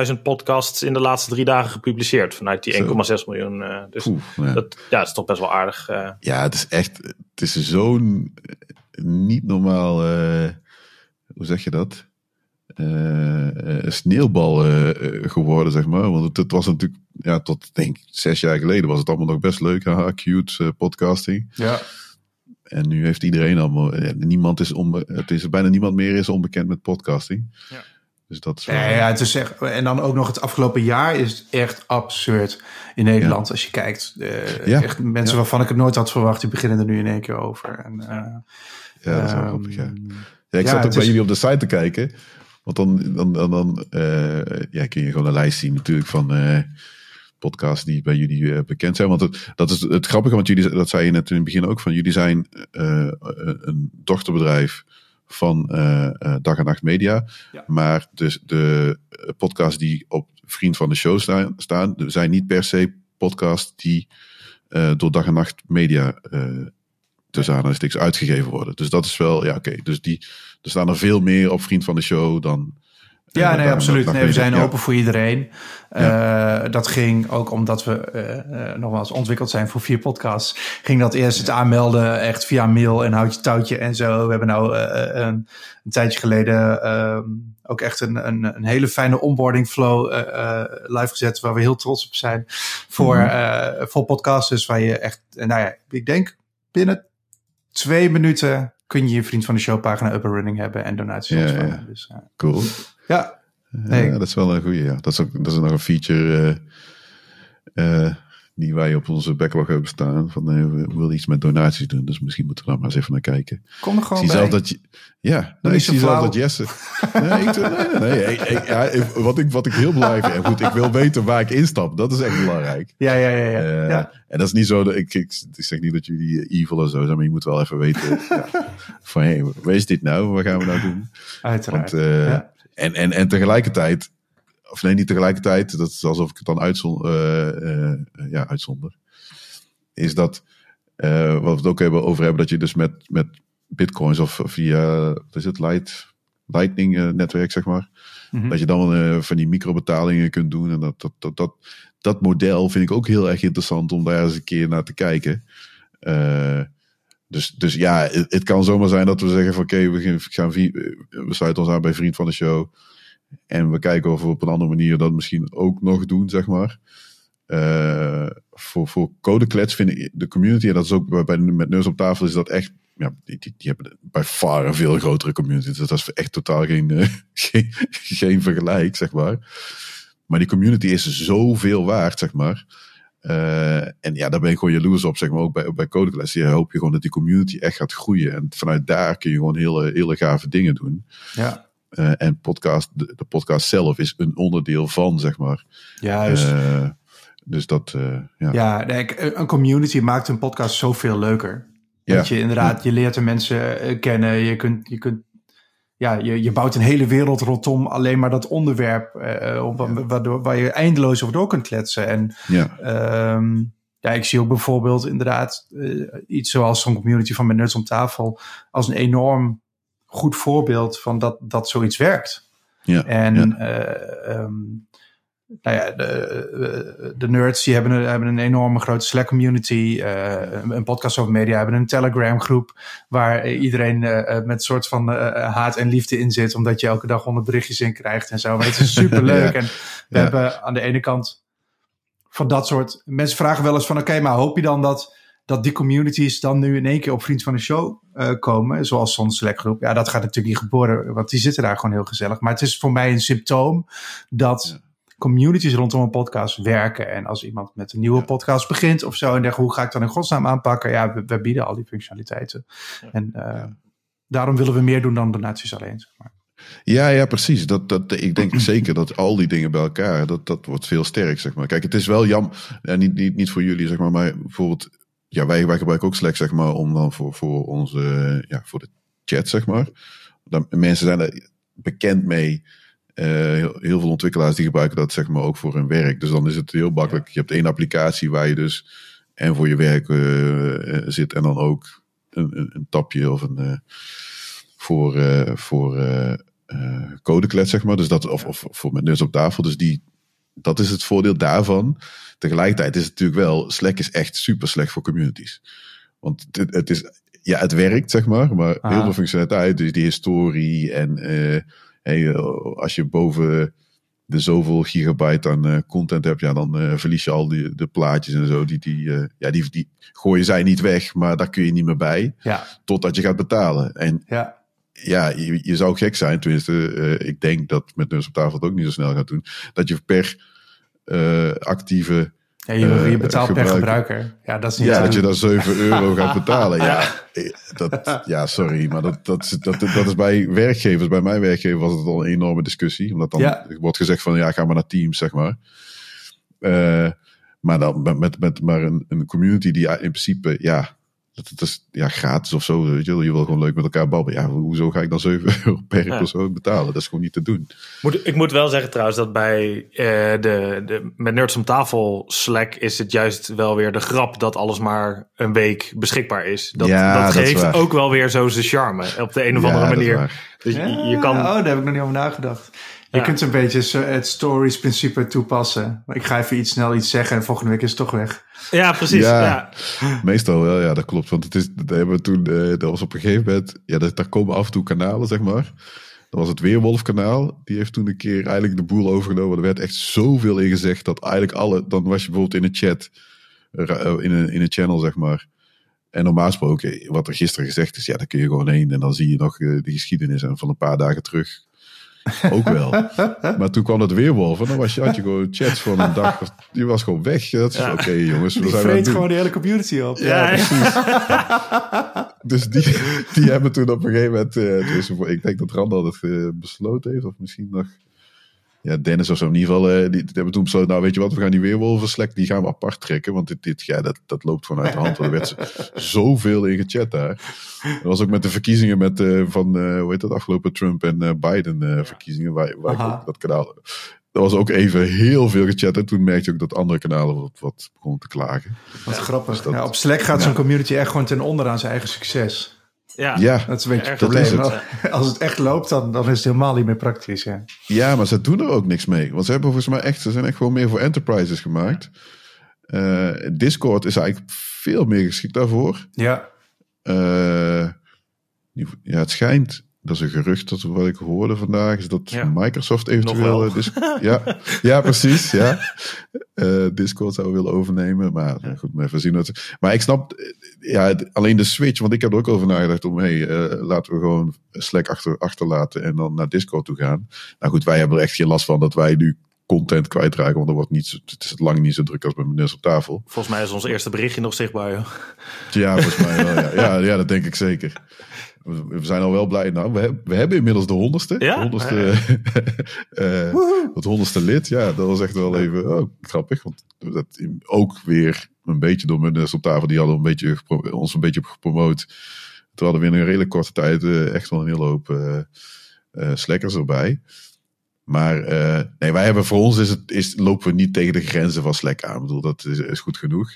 82.000 podcasts in de laatste drie dagen gepubliceerd. Vanuit die 1,6 miljoen. Uh, dus ja. Dat, ja, dat is toch best wel aardig. Ja, het is echt... Het is zo'n niet normaal... hoe zeg je dat? Uh, sneeuwbal uh, geworden, zeg maar. Want het, het, was natuurlijk, ja, tot denk zes jaar geleden was het allemaal nog best leuk. Haha, cute podcasting. Ja. En nu heeft iedereen allemaal, niemand is onbe, het is bijna niemand meer is onbekend met podcasting. Ja. Dus dat is wel... ja, ja, het is echt, en dan ook nog het afgelopen jaar is het echt absurd in Nederland ja. als je kijkt. Uh, ja. Echt mensen waarvan ik het nooit had verwacht, die beginnen er nu in één keer over. En, uh, ja, dat is wel um, grappig, ja. ja ik zat ook bij is... jullie op de site te kijken. Want dan, dan, dan, dan uh, ja, kun je gewoon een lijst zien natuurlijk van uh, podcasts die bij jullie eh, bekend zijn. Want het, dat is het grappige, want jullie, dat zei je net in het begin ook, van jullie zijn een dochterbedrijf van Dag en Nacht Media. Ja. Maar dus de podcasts die op Vriend van de Show staan, staan zijn niet per se podcasts die door Dag en Nacht Media tussen aanhalingstekens uitgegeven worden. Dus dat is wel, ja oké. Dus die, er staan er veel meer op Vriend van de Show dan ja, uh, nee, absoluut. Nee, we zijn ja. open voor iedereen. Ja. Uh, dat ging ook omdat we uh, nogmaals ontwikkeld zijn voor vier podcasts. Ging dat eerst het aanmelden echt via mail en houtje touwtje en zo. We hebben nou een, een, tijdje geleden ehm, ook echt een, een, een, hele fijne onboarding flow live gezet. Waar we heel trots op zijn. Voor, mm -hmm. voor podcasters waar je echt, nou ja, ik denk binnen twee minuten kun je je vriend van de show pagina up and running hebben en donaties Ja, ontvangen. ja. Dus, uh, Cool. ja, Nee. Ja, dat is wel een goede. Ja. Dat, is ook, dat is nog een feature eh, eh, die wij op onze backlog hebben staan. Van eh, we willen iets met donaties doen. Dus misschien moeten we daar maar eens even naar kijken. kom er Ik gewoon zie bij. zelf dat je. Ja, nee, ik zie zelf dat Jesse. Nee, ik, nee, nee, nee, ik- ik- ja, wat, ik, wat ik heel belangrijk vind. Goed, ik wil weten waar ik instap. Dat is echt belangrijk. Ja, ja, ja. ja. Eh, ja. En dat is niet zo dat ik, ik, ik zeg niet dat jullie evil en zo zijn, maar je moet wel even weten van hé, hey, wat is dit nou? Wat gaan we nou doen? Uiteraard. Want, eh, en, en, en tegelijkertijd, of nee, niet tegelijkertijd, dat is alsof ik het dan uitzon, eh, eh, ja, uitzonder, is dat, eh, wat we het ook hebben over hebben, dat je dus met, met bitcoins of via, wat is het, Light, Lightning netwerk, zeg maar, Mhm. dat je dan van die microbetalingen kunt doen. En dat, dat, dat, dat, dat model vind ik ook heel erg interessant om daar eens een keer naar te kijken. Dus, dus ja, het, het kan zomaar zijn dat we zeggen van oké, we, gaan- we sluiten ons aan bij Vriend van de Show. En we kijken of we op een andere manier dat misschien ook nog doen, zeg maar. Eh, voor, voor codeklets vind ik de community, en dat is ook bij, met Neus op tafel, is dat echt, ja, die, die, hebben bij far een veel grotere community. Dus dat is echt totaal geen, eh, geen, geen vergelijk, zeg maar. Maar die community is zoveel waard, zeg maar. Eh, en ja, daar ben ik gewoon jaloers op, zeg maar, ook bij, bij. Je hoop je gewoon dat die community echt gaat groeien. En vanuit daar kun je gewoon hele, hele gave dingen doen. ja. Eh, en podcast, de, de podcast zelf is een onderdeel van, zeg maar. Juist. Eh, dus dat, eh, ja. ja, een community maakt een podcast zoveel leuker. Ja. Dat je inderdaad, je leert de mensen kennen. Je kunt, je kunt, ja, je, je bouwt een hele wereld rondom alleen maar dat onderwerp. waardoor, waar je eindeloos over door kunt kletsen. En ja. Ehm, ja, ik zie ook bijvoorbeeld inderdaad iets zoals zo'n community van Met Nerds om tafel als een enorm goed voorbeeld van dat, dat zoiets werkt. Ja. En ja. eh, ehm, nou ja, de, de nerds die hebben een, hebben een enorme grote Slack community. eh, een- podcast over media hebben een Telegram groep waar iedereen eh, met een soort van haat en liefde in zit, omdat je elke dag honderd berichtjes in krijgt en zo. Maar het is super leuk. Ja. En we Ja. hebben aan de ene kant van dat soort. Mensen vragen wel eens van: oké, maar hoop je dan dat, dat die communities dan nu in één keer op Vriend van de Show eh, komen? Zoals zo'n Slack groep. Ja, dat gaat natuurlijk niet gebeuren, want die zitten daar gewoon heel gezellig. Maar het is voor mij een symptoom dat. Ja. Communities rondom een podcast werken. En als iemand met een nieuwe Ja. podcast begint of zo. En denkt, hoe ga ik dan in godsnaam aanpakken? Ja, we, we bieden al die functionaliteiten. En eh, Ja. daarom willen we meer doen dan donaties alleen. Zeg maar. Ja, ja, precies. Dat, dat, ik denk zeker dat al die dingen bij elkaar, dat, dat wordt veel sterk, zeg maar. Kijk, het is wel jammer, ja, niet, niet, niet voor jullie, zeg maar, maar bijvoorbeeld, ja, wij, wij gebruiken ook Slack, zeg maar, om dan voor, voor onze, ja, voor de chat, zeg maar. Dan, mensen zijn er bekend mee. Eh, heel, heel veel ontwikkelaars die gebruiken dat, zeg maar, ook voor hun werk. Dus dan is het heel makkelijk. Je hebt één applicatie waar je dus en voor je werk eh, eh, zit en dan ook een, een, een tapje of een, voor, voor codeklets, zeg maar. Dus dat, of, of voor met neus op tafel. Dus die, dat is het voordeel daarvan. Tegelijkertijd is het natuurlijk wel, Slack is echt super slecht voor communities. Want het, het is, ja, het werkt, zeg maar, maar heel veel functionaliteit, dus die historie en eh, hey, eh, als je boven de zoveel gigabyte aan eh, content hebt, ja, dan verlies je al die, de plaatjes en zo. Die, die, ja, die, die gooien zij niet weg, maar daar kun je niet meer bij, Ja, totdat je gaat betalen. En ja, ja, je, je zou gek zijn, tenminste, ik denk dat met neus op tafel het ook niet zo snel gaat doen, dat je per actieve, ja je, Eh, je betaalt per gebruiker. gebruiker. Ja, dat is niet ja, dat je dan 7 euro gaat betalen. Ja, eh, dat, ja sorry, maar dat, dat, is- dat, dat is bij werkgevers, bij mijn werkgever was het al een enorme discussie, omdat dan Ja. wordt gezegd van, ja, ga maar naar Teams, zeg maar. Eh, Maar dan met, met, met maar een, een community die in principe, ja, dat het is ja, gratis of zo. Weet je, je wil gewoon leuk met elkaar babbelen. Ja, hoezo ga ik dan 7 euro per Ja. persoon betalen? Dat is gewoon niet te doen. Moet, ik moet wel zeggen trouwens dat bij eh, de, de, met Nerds om tafel Slack is het juist wel weer de grap dat alles maar een week beschikbaar is. Dat, Ja, dat dat is geeft ook wel weer zo zijn charme op de een of andere manier. Dus je, Ja, je kan, Oh, daar heb ik nog niet over nagedacht. Je kunt een beetje het stories-principe toepassen. Maar ik ga even iets snel iets zeggen en volgende week is het toch weg. ja, precies. Ja. Ja. Meestal wel, ja, dat klopt. Want het is, dat hebben we toen, eh, dat was op een gegeven moment, ja, dat, daar komen af en toe kanalen, zeg maar. Dat was het Weerwolf-kanaal. Die heeft toen een keer eigenlijk de boel overgenomen. Er werd echt zoveel in gezegd dat eigenlijk alle, dan was je bijvoorbeeld in een chat, eh, in een, in een channel, zeg maar. En normaal gesproken, wat er gisteren gezegd is, ja, daar kun je gewoon heen. En dan zie je nog eh, de geschiedenis en van een paar dagen terug. Ook wel. Maar toen kwam het weerwolf en dan was je, had je gewoon chats van een dag. Die was gewoon weg. Dat is Ja. oké, jongens. We zijn gewoon die hele community op. Ja, precies. dus die, die hebben toen op een gegeven moment, eh, dus ik denk dat Randal het eh, besloten heeft, of misschien nog, ja, Dennis of zo in ieder geval, eh, die, die hebben toen besloten, nou weet je wat, we gaan die weerwolven die gaan we apart trekken, want dit, dit ja, dat, dat loopt gewoon uit de hand, want er werd zoveel in gechat daar. Dat was ook met de verkiezingen met, eh, van, eh, hoe heet dat, afgelopen Trump en Biden verkiezingen, waar, waar ik ook dat kanaal, er was ook even heel veel gechat en toen merkte je ook dat andere kanalen wat, wat begonnen te klagen. Wat grappig. dat- ja, op Slack gaat zo'n community echt gewoon ten onder aan zijn eigen succes. Ja. Ja, Dat is een beetje het probleem. het. Als het echt loopt, dan, dan is het helemaal niet meer praktisch. Ja. Ja, maar ze doen er ook niks mee. Want ze hebben volgens mij echt, ze zijn echt gewoon meer voor enterprises gemaakt. Eh, Discord is eigenlijk veel meer geschikt daarvoor. ja. Eh, ja, het schijnt, dat is een gerucht dat wat ik hoorde vandaag, is dat Ja. Microsoft eventueel. eh, ja, ja, precies. Ja. Eh, Discord zou willen overnemen. Maar goed, maar even zien. Wat, maar ik snap, eh, ja, het- alleen de switch, want ik heb er ook over nagedacht om, hey, laten we gewoon Slack achter, achterlaten en dan naar Discord toe gaan. Nou goed, wij hebben er echt geen last van dat wij nu content kwijtraken, want er wordt niet, zo- het is lang niet zo druk als bij meneer op tafel. Volgens mij is ons eerste berichtje nog zichtbaar. Joh. Ja, volgens mij wel. Ja, ja, ja dat denk ik zeker. We, zijn al wel blij. Nou, we, hebben- we hebben inmiddels de honderdste. Ja? Eh, het honderdste lid. Ja, dat was echt wel even oh, grappig. Want dat ook weer een beetje door mijn op tafel. Die hadden een beetje, gepro- ons een beetje gepromoot. Toen hadden we in een redelijk korte tijd eh, echt wel een hele hoop eh slackers erbij. Maar eh, nee, wij hebben voor ons is het, is, lopen we niet tegen de grenzen van Slack aan. Ik bedoel, dat is, is goed genoeg.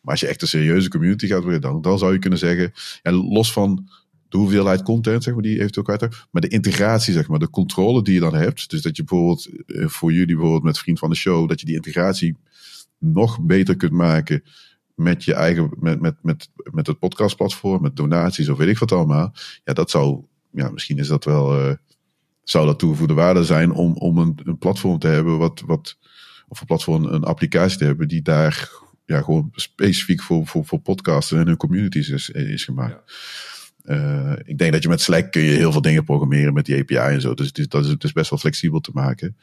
Maar als je echt een serieuze community gaat worden, dan, dan zou je kunnen zeggen, ja, los van de hoeveelheid content, zeg maar, die je eventueel kwijt hebt, maar de integratie, zeg maar, de controle die je dan hebt. Dus dat je bijvoorbeeld eh, voor jullie bijvoorbeeld met vriend van de show, dat je die integratie nog beter kunt maken met je eigen, met, met, met, met het podcastplatform, met donaties of weet ik wat allemaal. Ja, dat zou, ja, misschien is dat wel, eh, zou dat toegevoegde waarde zijn om, om een, een platform te hebben wat, wat, of een platform, een applicatie te hebben die daar ja, gewoon specifiek voor, voor, voor podcasten en hun communities is, is gemaakt. Eh, ik denk dat je met Slack kun je heel veel dingen programmeren met die API en zo. Dus dat is, is best wel flexibel te maken.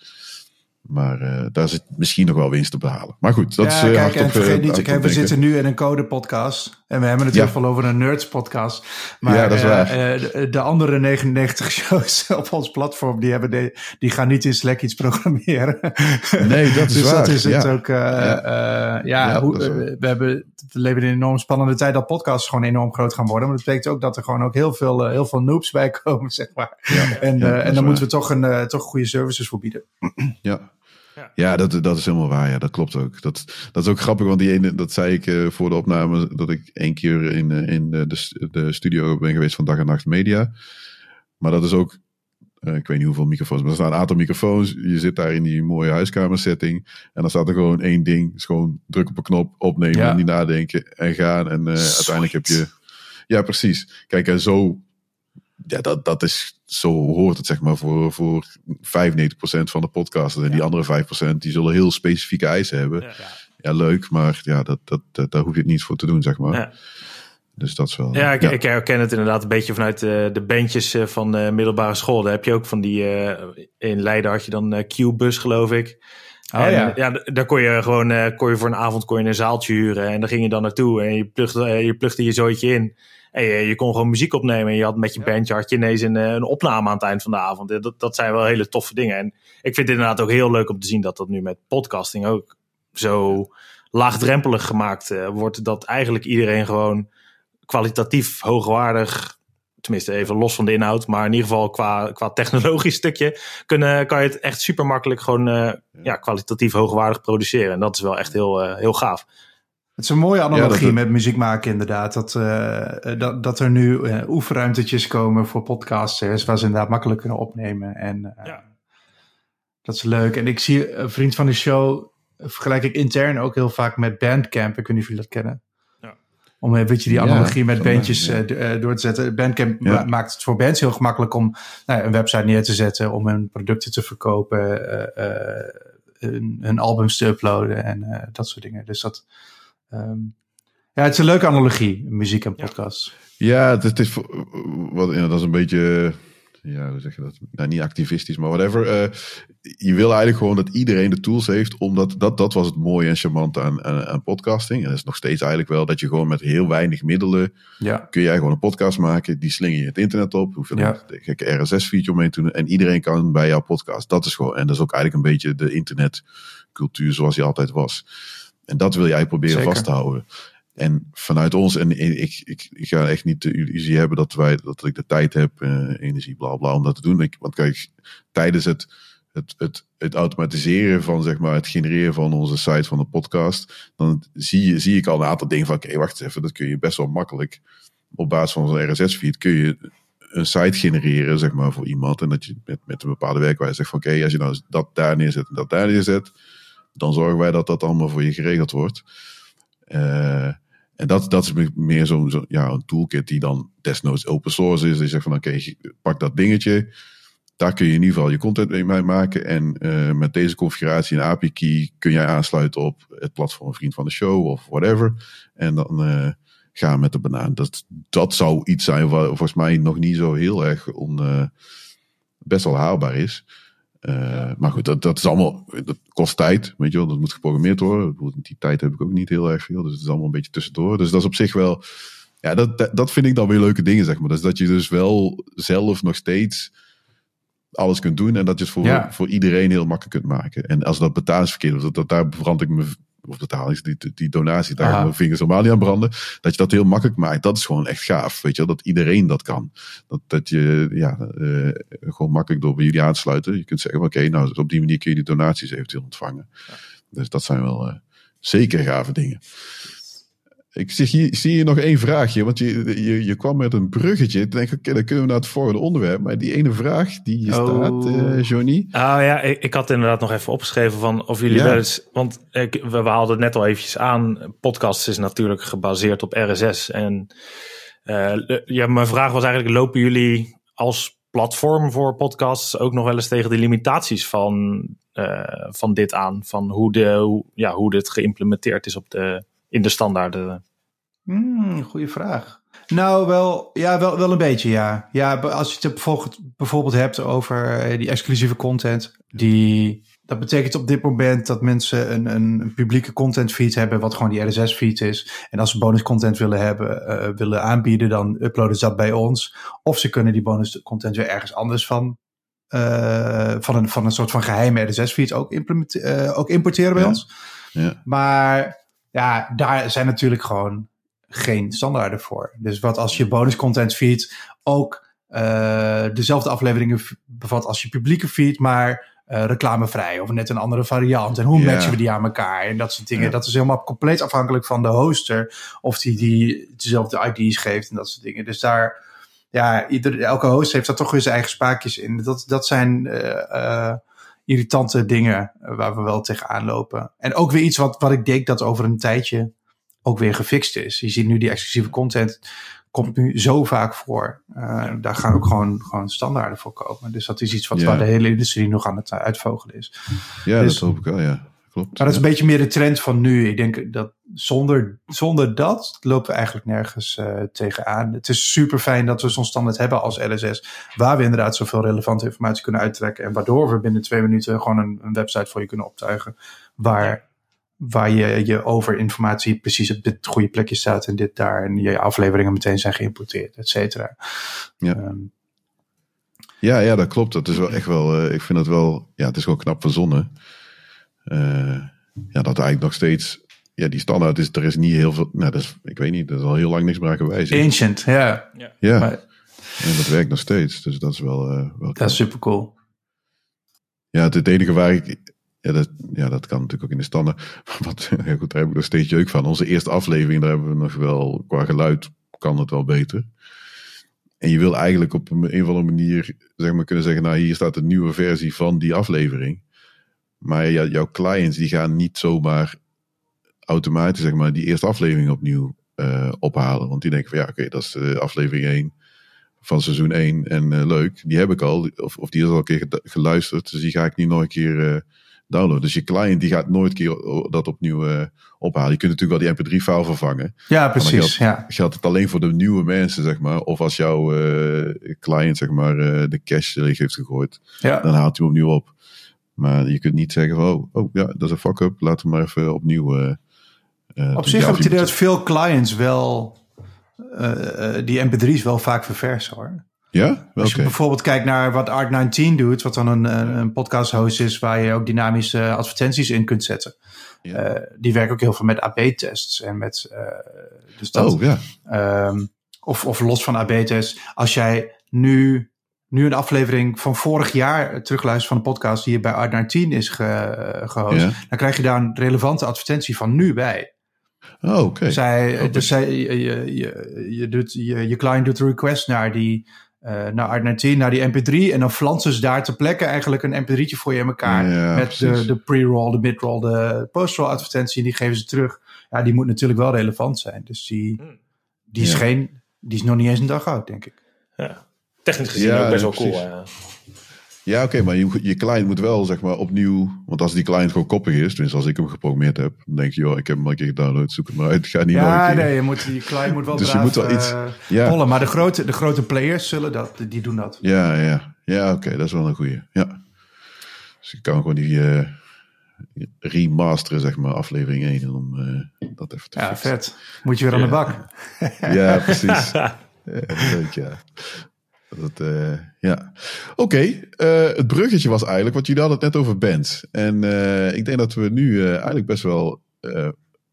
Maar eh, daar zit misschien nog wel winst te behalen. Maar goed, dat ja, is eh, kijk, hard op, vergeet niet, kijk, we zitten nu in een code podcast. En we hebben het Ja. veel over een nerds podcast. Maar Ja, dat is eh, waar. de, de andere 99 shows op ons platform, die, hebben de, die gaan niet in Slack iets programmeren. Nee, dat is dus waar. dat is het Ja. ook. Ja. hoe, we, hebben, we leven in een enorm spannende tijd dat podcasts gewoon enorm groot gaan worden. Maar dat betekent ook dat er gewoon ook heel veel, heel veel noobs bij komen, zeg maar. En, en dan moeten we toch, een, toch goede services voor bieden. Ja. Ja. Ja, dat, dat is helemaal waar. Ja, dat klopt ook. Dat, dat is ook grappig, want die ene, dat zei ik eh, voor de opname, dat ik één keer in, eh, in de, de, de studio ben geweest van Dag en Nacht Media. Maar dat is ook, eh, ik weet niet hoeveel microfoons, maar er staan een aantal microfoons. Je zit daar in die mooie huiskamersetting en dan staat er gewoon één ding. Is gewoon druk op een knop, opnemen Ja. en niet nadenken en gaan. En eh, uiteindelijk heb je... Ja, precies. Kijk, en zo... Ja, dat, dat is, zo hoort het zeg maar voor, voor 95% van de podcasters. En die andere 5% die zullen heel specifieke eisen hebben. Ja. Ja, leuk, maar ja, dat, dat, dat, daar hoef je het niet voor te doen, zeg maar. Ja. Dus dat is wel... Ja, ik, ik herken het inderdaad een beetje vanuit de, de bandjes eh, van de middelbare school. Daar heb je ook van die, eh, in Leiden had je dan Q-bus geloof ik. Oh en, ja. ja, daar kon je gewoon eh, kon je voor een avond kon je een zaaltje huren. En daar ging je dan naartoe en je plugde, je plugde je zooitje in. En je, je kon gewoon muziek opnemen. En je had met je bandje had je ineens een, eh, een opname aan het eind van de avond. Eh, Dat, dat zijn wel hele toffe dingen. En ik vind het inderdaad ook heel leuk om te zien dat dat nu met podcasting ook zo laagdrempelig gemaakt wordt. Dat eigenlijk iedereen gewoon kwalitatief hoogwaardig tenminste even los van de inhoud, maar in ieder geval qua, qua technologisch stukje, kunnen, kan je het echt super makkelijk gewoon uh, ja, kwalitatief hoogwaardig produceren. En dat is wel echt heel, uh, heel gaaf. Het is een mooie analogie met muziek maken, inderdaad. Dat, uh, dat, dat er nu oefenruimtetjes komen voor podcasters, waar ze inderdaad makkelijk kunnen opnemen. En ja. dat is leuk. En ik zie een vriend van de show, vergelijk ik intern ook heel vaak met Bandcamp. Ik weet niet of jullie dat kennen. Om een beetje die analogie met bandjes eh, eh, door te zetten. Bandcamp maakt het voor bands heel gemakkelijk om nou, een website neer te zetten, om hun producten te verkopen, uh, hun, albums te uploaden en dat soort dingen. Dus dat, um, ja, het is een leuke analogie, muziek en podcast. Ja, het, het is, wat, ja, dat is een beetje ja, hoe zeg je dat? Nou, niet activistisch, maar whatever. Uh, je wil eigenlijk gewoon dat iedereen de tools heeft, omdat dat, dat was het mooie en charmante aan, aan, podcasting. En dat is nog steeds eigenlijk wel dat je gewoon met heel weinig middelen ja. kun jij gewoon een podcast maken. Die slinger je het internet op. Hoeveel ja. gekke RSS-feature mee te doen. En iedereen kan bij jouw podcast. Dat is gewoon, en dat is ook eigenlijk een beetje de internetcultuur zoals die altijd was. En dat wil jij proberen vast te houden. En vanuit ons, en ik, ik, ik ga echt niet de illusie hebben dat, wij, dat ik de tijd heb, uh, energie, bla bla, om dat te doen. Ik, want kijk, tijdens het, het, het, het automatiseren van zeg maar, het genereren van onze site van de podcast, dan zie, zie ik al een aantal dingen van, oké, wacht even, dat kun je best wel makkelijk op basis van zo'n RSS-feed kun je een site genereren, zeg maar, voor iemand. En dat je met, met een bepaalde werkwijze zegt van, oké, als je nou dat daar neerzet en dat daar neerzet, dan zorgen wij dat dat allemaal voor je geregeld wordt. Uh, en dat, dat is meer zo'n zo, ja, een toolkit die dan desnoods open source is. Die zegt van oké, pak dat dingetje. Daar kun je in ieder geval je content mee maken. En uh, met deze configuratie en API key kun jij aansluiten op het platform Vriend van de Show of whatever. En dan uh, gaan met de banaan. Dat, dat zou iets zijn wat volgens mij nog niet zo heel erg on, best wel haalbaar is. Uh, maar goed, dat, dat is allemaal, dat kost tijd, weet je wel, dat moet geprogrammeerd worden. Die tijd heb ik ook niet heel erg veel, dus het is allemaal een beetje tussendoor. Dus dat is op zich wel, ja, dat, dat vind ik dan weer leuke dingen, zeg maar. Dus dat je dus wel zelf nog steeds alles kunt doen en dat je het voor, voor iedereen heel makkelijk kunt maken. En als dat betalingsverkeer is, dat, dat, daar brand ik me of betalings, die, die donatie, daar mijn vingers normaal niet aan branden. Dat je dat heel makkelijk maakt, dat is gewoon echt gaaf. Weet je dat iedereen dat kan. Dat, dat je ja, uh, gewoon makkelijk door bij jullie aansluiten. Je kunt zeggen, oké, nou op die manier kun je die donaties eventueel ontvangen. Dus dat zijn wel uh, zeker gave dingen. Ik zie hier, zie hier nog één vraagje, want je, je, je kwam met een bruggetje. Ik denk, oké, dan kunnen we naar het volgende onderwerp. Maar die ene vraag die hier oh. staat, uh, Johnny. Oh ja, ik, ik, had inderdaad nog even opgeschreven van of jullie wel eens... Want ik, we, we haalden het net al eventjes aan. Podcast is natuurlijk gebaseerd op RSS. En uh, ja, mijn vraag was eigenlijk, lopen jullie als platform voor podcasts ook nog wel eens tegen de limitaties van, uh, van dit aan? Van hoe, de, hoe, ja, hoe dit geïmplementeerd is op de in de standaarden? Hmm, goeie vraag. Nou, wel, ja, wel, wel een beetje, ja. Ja, als je het bijvoorbeeld, bijvoorbeeld hebt over eh, die exclusieve content, die, dat betekent op dit moment dat mensen een, een, publieke content feed hebben, wat gewoon die RSS feed is. En als ze bonus content willen hebben, uh, willen aanbieden, dan uploaden ze dat bij ons. Of ze kunnen die bonus content weer ergens anders van, uh, van, een, van een soort van geheime RSS feed ook, uh, ook importeren bij ons. Ja. Maar ja, daar zijn natuurlijk gewoon geen standaarden voor. Dus wat als je bonus content feed ook uh, dezelfde afleveringen bevat als je publieke feed, maar uh, reclamevrij of net een andere variant. En hoe matchen we die aan elkaar en dat soort dingen. Dat is helemaal compleet afhankelijk van de hoster of die, die dezelfde ID's geeft en dat soort dingen. Dus daar, ja, ieder, elke host heeft daar toch weer zijn eigen spaakjes in. Dat, dat zijn uh, irritante dingen waar we wel tegenaan lopen. En ook weer iets wat, wat ik denk dat over een tijdje ook weer gefixt is. Je ziet nu die exclusieve content komt nu zo vaak voor. Uh, daar gaan ook gewoon, gewoon standaarden voor komen. Dus dat is iets wat waar de hele industrie nog aan het uitvogelen is. Ja, dus, dat hoop ik wel, ja. Klopt. Maar dat is een beetje meer de trend van nu. Ik denk dat zonder, zonder dat lopen we eigenlijk nergens uh, tegenaan. Het is super fijn dat we zo'n standaard hebben als LSS. Waar we inderdaad zoveel relevante informatie kunnen uittrekken. En waardoor we binnen twee minuten gewoon een, een website voor je kunnen optuigen. Waar waar je, je over informatie precies op dit goede plekje staat en dit daar. En je afleveringen meteen zijn geïmporteerd, et cetera. Ja. Um, ja, ja, dat klopt. Dat is wel echt wel, uh, ik vind het wel, ja, het is gewoon knap verzonnen. Uh, ja, dat eigenlijk nog steeds ja, die standaard is, er is niet heel veel, nou, dat is, ik weet niet, er is al heel lang niks meer aan gewijzigd. Ancient, ja. Ja, Maar en dat werkt nog steeds, dus dat is wel, eh, wel dat is super cool. Ja, het, het enige waar ik. Ja dat, ja, dat kan natuurlijk ook in de standaard. Wat, ja goed, daar heb ik nog steeds jeuk van. Onze eerste aflevering, daar hebben we nog wel. Qua geluid kan het wel beter. En je wil eigenlijk op een, een of andere manier zeg maar, kunnen zeggen: Nou, hier staat een nieuwe versie van die aflevering. Maar jouw clients die gaan niet zomaar automatisch zeg maar, die eerste aflevering opnieuw eh, ophalen. Want die denken van ja, oké, dat is de aflevering 1 van seizoen 1 en eh, leuk. Die heb ik al, of, of die is al een keer geluisterd. Dus die ga ik niet nog een keer eh, downloaden. Dus je client die gaat nooit een keer dat opnieuw eh, ophalen. Je kunt natuurlijk wel die mp3-file vervangen. Ja, precies. Ja. Geldt het alleen voor de nieuwe mensen, zeg maar. Of als jouw eh, client, zeg maar, eh, de cache leeg heeft gegooid. Ja. Dan haalt hij hem opnieuw op. Maar je kunt niet zeggen van, oh, oh ja, dat is een fuck-up. Laten we maar even opnieuw... eh, Op zich heb ik het idee dat veel clients wel eh, die mp3's wel vaak verversen hoor. Ja? Als je bijvoorbeeld kijkt naar wat Art19 doet, wat dan een, een, podcast host is waar je ook dynamische advertenties in kunt zetten. Ja. Die werken ook heel veel met AB-tests en met dus dat, Oh, ja. Ehm, of, of los van AB-test. Als jij nu, nu een aflevering van vorig jaar terugluistert van een podcast die bij Art19 is ge, gehost, Ja. dan krijg je daar een relevante advertentie van nu bij. Oh, oké. Zij, Oké. dus zij, je, je, je, je doet, je, je client doet een request naar die eh naar Art19, naar die mp3 en dan flansen ze daar ter plekke eigenlijk een mp3'tje voor je in elkaar Ja, met precies. de, de pre-roll, de mid-roll, de post-roll advertentie en die geven ze terug. Ja, die moet natuurlijk wel relevant zijn. Dus die, die is Ja. geen, die is nog niet eens een dag oud, denk ik. Ja. Technisch gezien Ja, ook best ja, wel cool. precies. Ja. Ja, oké, maar je, je client moet wel zeg maar opnieuw. Want als die client gewoon koppig is, tenminste als ik hem geprogrammeerd heb, dan denk je, joh, ik heb hem al een keer gedownload, zoek het maar uit. Ga niet nog Ja, een keer. nee, je, moet, je client moet wel Dus je moet wel iets- eh, Ja. pollen. Maar de grote, de grote players zullen dat, die doen dat. Ja, ja, ja, oké, dat is wel een goeie. Ja. Dus ik kan gewoon die eh, remasteren, zeg maar, aflevering 1 om eh, dat even te Ja, fixen. vet. Moet je weer aan de bak. Ja, precies. ja, leuk, ja. Dat, eh, ja. Oké, eh, het bruggetje was eigenlijk, want jullie hadden het net over bands. En eh, ik denk dat we nu eigenlijk best wel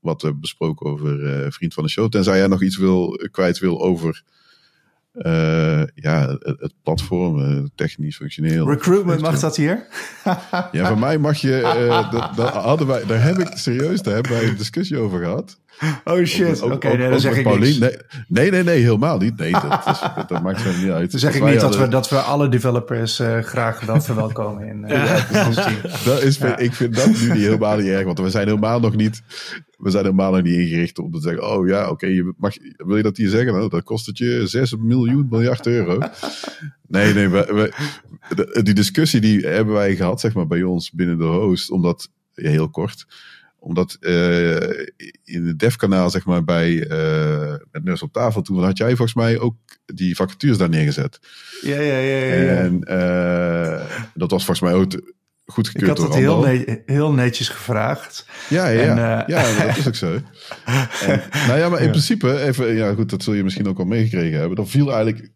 wat hebben besproken over Vriend van de Show. Tenzij jij nog iets wil, kwijt wil over ja, het, platform, technisch, functioneel. Recruitment, mag dat hier? Ja, van mij mag je, dat, dat hadden wij, daar heb ik serieus, daar hebben wij een discussie over gehad. Oh shit, oké, nee, dan zeg ik Paulien. niks. Nee, nee, nee, nee, helemaal niet. Nee, dat, is, dat maakt niet uit. Dan zeg ik niet dat we, dat we alle developers eh, graag wel verwelkomen in ons team. Dat is, Ja. Ik vind dat nu niet helemaal niet erg, want we zijn helemaal nog niet, we zijn helemaal nog niet ingericht om te zeggen, oh ja, oké, je mag, wil je dat hier zeggen? Nou, dat kost het je 6 miljoen miljard euro. Nee, nee, we, die discussie die hebben wij gehad, zeg maar, bij ons binnen de host, omdat, ja, heel kort, omdat eh, in het dev-kanaal, zeg maar, bij uh, met Nurse op tafel, toen had jij volgens mij ook die vacatures daar neergezet. Ja, ja, ja. ja, ja. En eh, dat was volgens mij ook te- Ik goedgekeurd had het heel, Randal. ne- heel netjes gevraagd. Ja, ja, En, ja. ja, dat is ook zo. En, nou ja, maar in principe, even, ja goed, dat zul je misschien ook al meegekregen hebben. Dan viel eigenlijk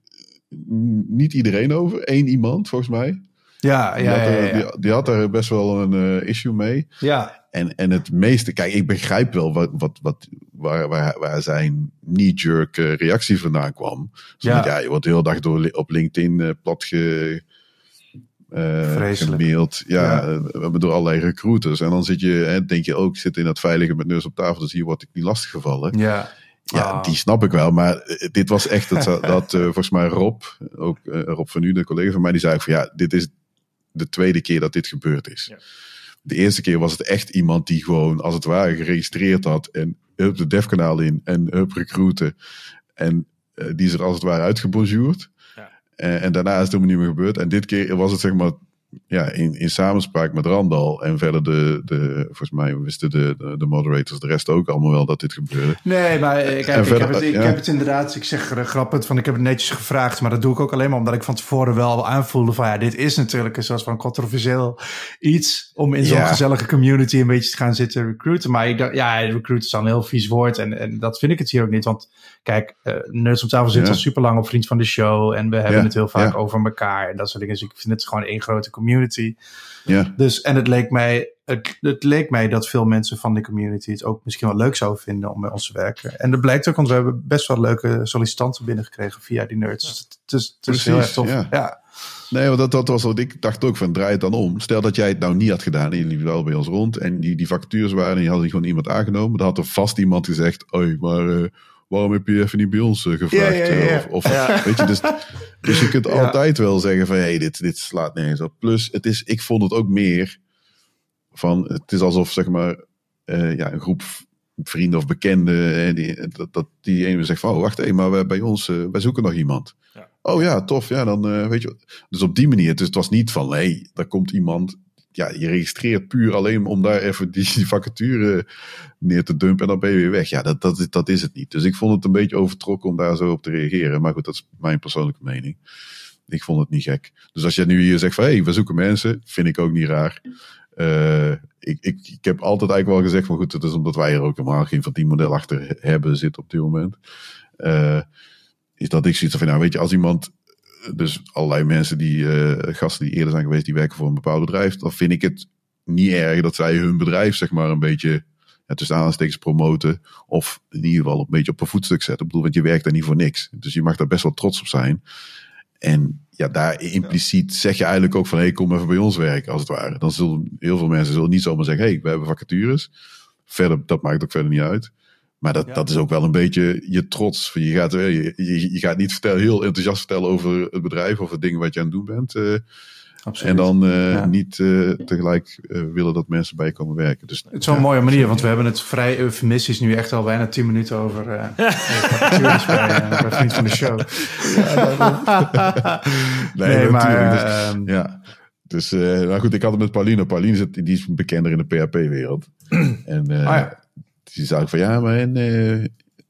niet iedereen over. Eén iemand, volgens mij. Ja, Die, ja, had, ja. er, ja, die, die had er best wel een eh, issue mee. ja. En, en het meeste, kijk, ik begrijp wel wat, wat, wat, waar, waar, waar zijn knee-jerk eh, reactie vandaan kwam. Ja. je wordt de hele dag door, op LinkedIn eh, plat ge, Vreselijk. gemaild. Ja, Ja. door allerlei recruiters. En dan zit je, hè, denk je ook, ik zit in dat veilige met neus op tafel, dus hier word ik niet lastiggevallen. ja. Ja, Ah. die snap ik wel. Maar dit was echt, dat, dat volgens mij Rob, ook Rob van nu, de collega van mij, die zei van ja, dit is de tweede keer dat dit gebeurd is. Ja. De eerste keer was het echt iemand die gewoon, als het ware, geregistreerd had en hup de devkanaal in en hup recruiten. En eh, die is er als het ware uitgebonjourd. Ja. En, en daarna is het helemaal niet meer gebeurd. En dit keer was het zeg maar ja, in, in samenspraak met Randal. En verder de, de volgens mij wisten de, de, de moderators de rest ook allemaal wel dat dit gebeurde. Nee, maar ik, heb, ik, verder, heb het, ik ja. heb het inderdaad, ik zeg er grappend van, ik heb het netjes gevraagd, maar dat doe ik ook alleen maar omdat ik van tevoren wel aanvoelde van, ja, dit is natuurlijk een soort van controversieel iets om in zo'n Ja. gezellige community een beetje te gaan zitten recruiten. Maar ik dacht, ja, recruiten is dan een heel vies woord en, en dat vind ik het hier ook niet, want kijk, eh Nerds op tafel zit Ja. al super lang op Vriend van de Show en we hebben Ja, het heel vaak ja. over elkaar en dat soort dingen, dus ik vind het gewoon één grote community. Ja, Dus, en het leek mij het, het leek mij dat veel mensen van de community het ook misschien wel leuk zouden vinden om bij ons te werken. En dat blijkt ook, want we hebben best wel leuke sollicitanten binnengekregen via die nerds. Dus het is, het is heel erg tof. ja. Ja. Nee, want dat, dat was wat ik dacht ook van draai het dan om. Stel dat jij het nou niet had gedaan en je liep wel bij ons rond en die, die vacatures waren en je had gewoon iemand aangenomen. Dan had er vast iemand gezegd, oei, maar eh, waarom heb je even niet bij ons eh, gevraagd? Ja, ja, ja. Eh, Of, of weet je, dus, dus je kunt Ja. altijd wel zeggen van, hé, hey, dit, dit slaat nergens op. Plus, het is, ik vond het ook meer van, het is alsof, zeg maar, eh, ja, een groep vrienden of bekenden, en die, dat, dat die ene zegt van, oh, wacht even, maar wij, bij ons, eh, wij zoeken nog iemand. Ja. Oh ja, tof, ja, dan eh, weet je wat. Dus op die manier, dus het was niet van, hé, hey, daar komt iemand, ja, je registreert puur alleen om daar even die, vacature neer te dumpen en dan ben je weer weg. Ja, dat, dat, dat is het niet. Dus ik vond het een beetje overtrokken om daar zo op te reageren. Maar goed, dat is mijn persoonlijke mening. Ik vond het niet gek. Dus als je nu hier zegt van, hé, hey, we zoeken mensen, vind ik ook niet raar. Eh, ik, ik, ik heb altijd eigenlijk wel gezegd van goed, het is omdat wij er ook helemaal geen van die model achter hebben zitten op dit moment. Eh, is dat ik zoiets van, nou weet je, als iemand, dus allerlei mensen die, eh, gasten die eerder zijn geweest, die werken voor een bepaald bedrijf, dan vind ik het niet erg dat zij hun bedrijf zeg maar een beetje, ja, tussen aanstekens promoten. Of in ieder geval een beetje op een voetstuk zetten. Ik bedoel, want je werkt daar niet voor niks. Dus je mag daar best wel trots op zijn. En ja, daar impliciet zeg je eigenlijk ook van, hé, hey, kom even bij ons werken, als het ware. Dan zullen heel veel mensen zullen niet zomaar zeggen, hé, hey, we hebben vacatures. Verder, dat maakt ook verder niet uit. Maar dat, Ja. dat is ook wel een beetje je trots. Je gaat, eh, je, je, je gaat niet vertellen, heel enthousiast vertellen over het bedrijf of het ding wat je aan het doen bent. eh, Absoluut. en dan eh, Ja. niet eh, tegelijk eh, willen dat mensen bij je komen werken. Dus, Het is wel een mooie manier, want we hebben het vrij eufemistisch nu echt al bijna 10 minuten over eh bij, eh, bij Vriend van de Show. Nee, nee, maar natuurlijk. Dus- Ja, dus eh, nou goed, ik had het met Pauline. Pauline zit, die is bekender in de PHP-wereld. en eh, Ah, ja. Die zei van ja, maar en, eh,